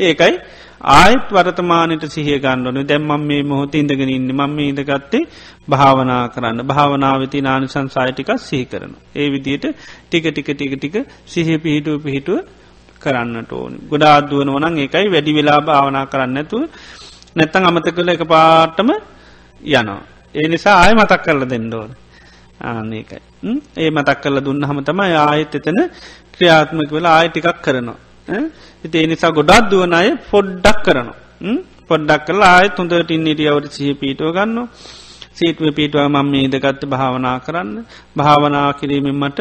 ඒකයි ආයත් වර්තමානයට සිහිය ගණ්ඩනු දැම්මම් මේ මොහොත ඉඳගෙන ඉන්න මම ඉදගත්තේ භාවනා කරන්න භාවනාවති නානිසන් සායිටිකක් සිහි කරන. ඒ විදියට ටික ටික ටික ටික සිහ පිහිටුව පිහිටුව කරන්නට ඕන ගොඩාත්දුවන වනන් ඒකයි වැඩි වෙලා භාවනා කරන්න ඇතු නැත්තං අමත කළ එක පාටම යනවා. ඒ නිසා ආය මතක් කරල දෙන්න ඕන. ආනකයි. ඒ මතක් කරල දුන්න හම තම ආයත් එතන ක්‍රියාත්මක වෙලා ආය ටිකක් කරනවා. ඉති නිසා ගොඩක් දුවන අය පොඩ්ඩක් කරනවා. පොඩ්ඩක් කලා ආය තුොඳට ඉන්නටියවට සහ පීටෝ ගන්න සීටව පීටවා මම මේ ඉදගත්ත භාවනා කරන්න භාවනා කිරීමෙන් මට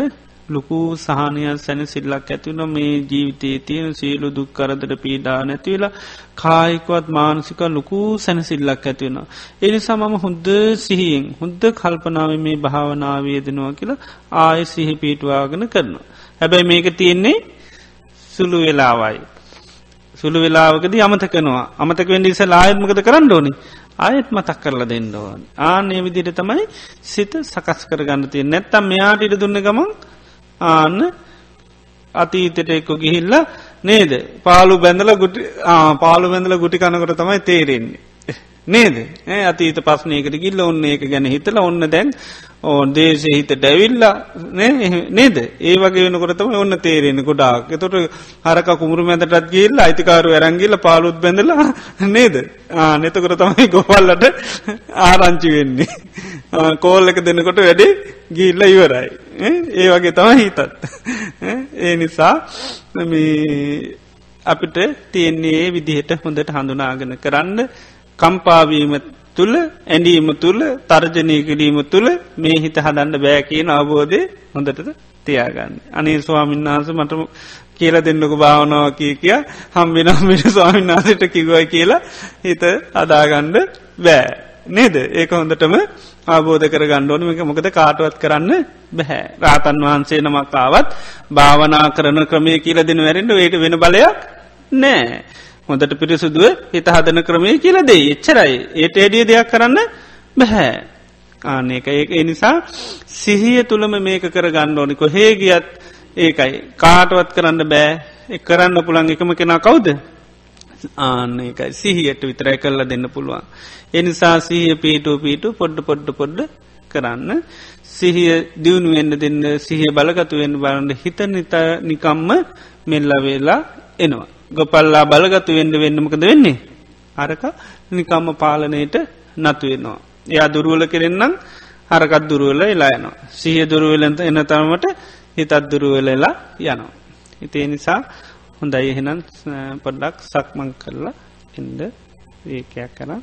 ලොකු සහනයක් සැන සිල්ලක් ඇතිවන මේ ජීවිතයේ තියෙන සියලු දුක් කරදර පීඩා නැතිවෙලා කායිකවත් මානසික ලොකු සැනසිල්ලක් ඇතිවෙන. එනිසා මම හොද්ද සිහියෙන් හොද්ද කල්පනාව මේ භාවනාවේදනවා කියලා ආය සිහි පීටවාගෙන කරනවා. හැබැයි මේක තියෙන්නේ සුළු වෙලාවයි. සුළු වෙලාවකද අමතකනවා අමතක වෙන්ඩ ඉස ආයත්මකද කරන්න ඕනි? ආයත් මතක් කරලා දෙන්න ඕන. ආනේ විදිට තමයි සිත සකස් කර ගන්නතිය නැත්තම් මෙයාට ඉට දුන්න ගමන් ආන්න අතීතට එක්කො ගිහිල්ල නේද? පාලු බැඳල ගුටි පාලු බැඳල ගුටි කනකොට තමයි තේරෙන්නේ. නේද? ඒ අතීත පස්්නයකට ගිල්ල ඔන්න ඒක ගැන හිතල ඔන්න දැන් ඕ දේශ හිත ඩැවිල්ලා නේද ඒ වගේ වෙනකොටතම ඔන්න තේරෙන ගොඩාක් එතොට හරක කුමරු මැදටත් ගිල්ල අයිතිකාරු ඇරංගිල්ල පාලුත් බැඳලා නේද නෙතකර තමයි ගොපල්ලට ආරංචි වෙන්නේ කෝල් එක දෙනකොට වැඩේ ගිල්ල ඉවරයි. ඒ වගේ තම හිතත්. ඒ නිසා අපිට තියෙන්නේ විදිහට හොඳට හඳුනාගෙන කරන්න කම්පාවීම තුළ ඇඩීම තුළ තර්ජනය කිරීම තුළ මේ හිත හදන්න බෑ කියන අවබෝධය හොඳට තියාගන්න. අනේ ස්වාමින් වහන්ස මට කියල දෙන්නක භාවනාව කිය කිය හම්බිනම්මිට ස්වාමින් වහන්සට කිවයි කියලා හිත අදාගණ්ඩ බෑ. නේද ඒක හොඳටම ආබෝධ කර ගණ්ඩෝන එක මොකද කාටුවත් කරන්න බැහැ. රාතන් වහන්සේ නමක්කාවත් භාවනා කරන ක්‍රමය කියල දෙන වැරෙන්ට වේට වෙන බලයක් නෑ. හොඳට පිරිසුදුව හිත හදන ක්‍රමය කියල දේ එච්චරයි. ඒට එඩිය දෙයක් කරන්න බැහැ. ආනක ඒ නිසා සිහිය තුළම මේක කර ගණ්ඩෝනිකො හේගියත් ඒකයි. කාටවත් කරන්න බෑ. කරන්න පුළන් එකම කෙනා කවුද? ආන්න එකයි සිහියට විතරයි කරලා දෙන්න පුළුවන්. එනිසා සිහිය පීටෝ පීටු පොඩ්ඩ පොඩ්ඩ පොඩ්ඩ කරන්න. සිහිය දියුණු වෙන්න දෙන්න සිහිය බලගතු වෙන්න බලන්න හිත නිත නිකම්ම මෙල්ල වෙලා එනවා. ගොපල්ලා බලගතු වෙන්න වෙන්නමකද වෙන්නේ. අරක නිකම්ම පාලනයට නතුවෙනවා. එයා දුරුවල කෙරෙන්න්නම් හරකත් දුරුවල එලායනවා. සිහිය දුරුවලන්ත එන තරමට හිතත් දුරුවලලා යනවා. හිතේ නිසා හොඳයි එහෙනම් පොඩ්ඩක් සක්මං කරලා එන්ඩ වේකයක් කරා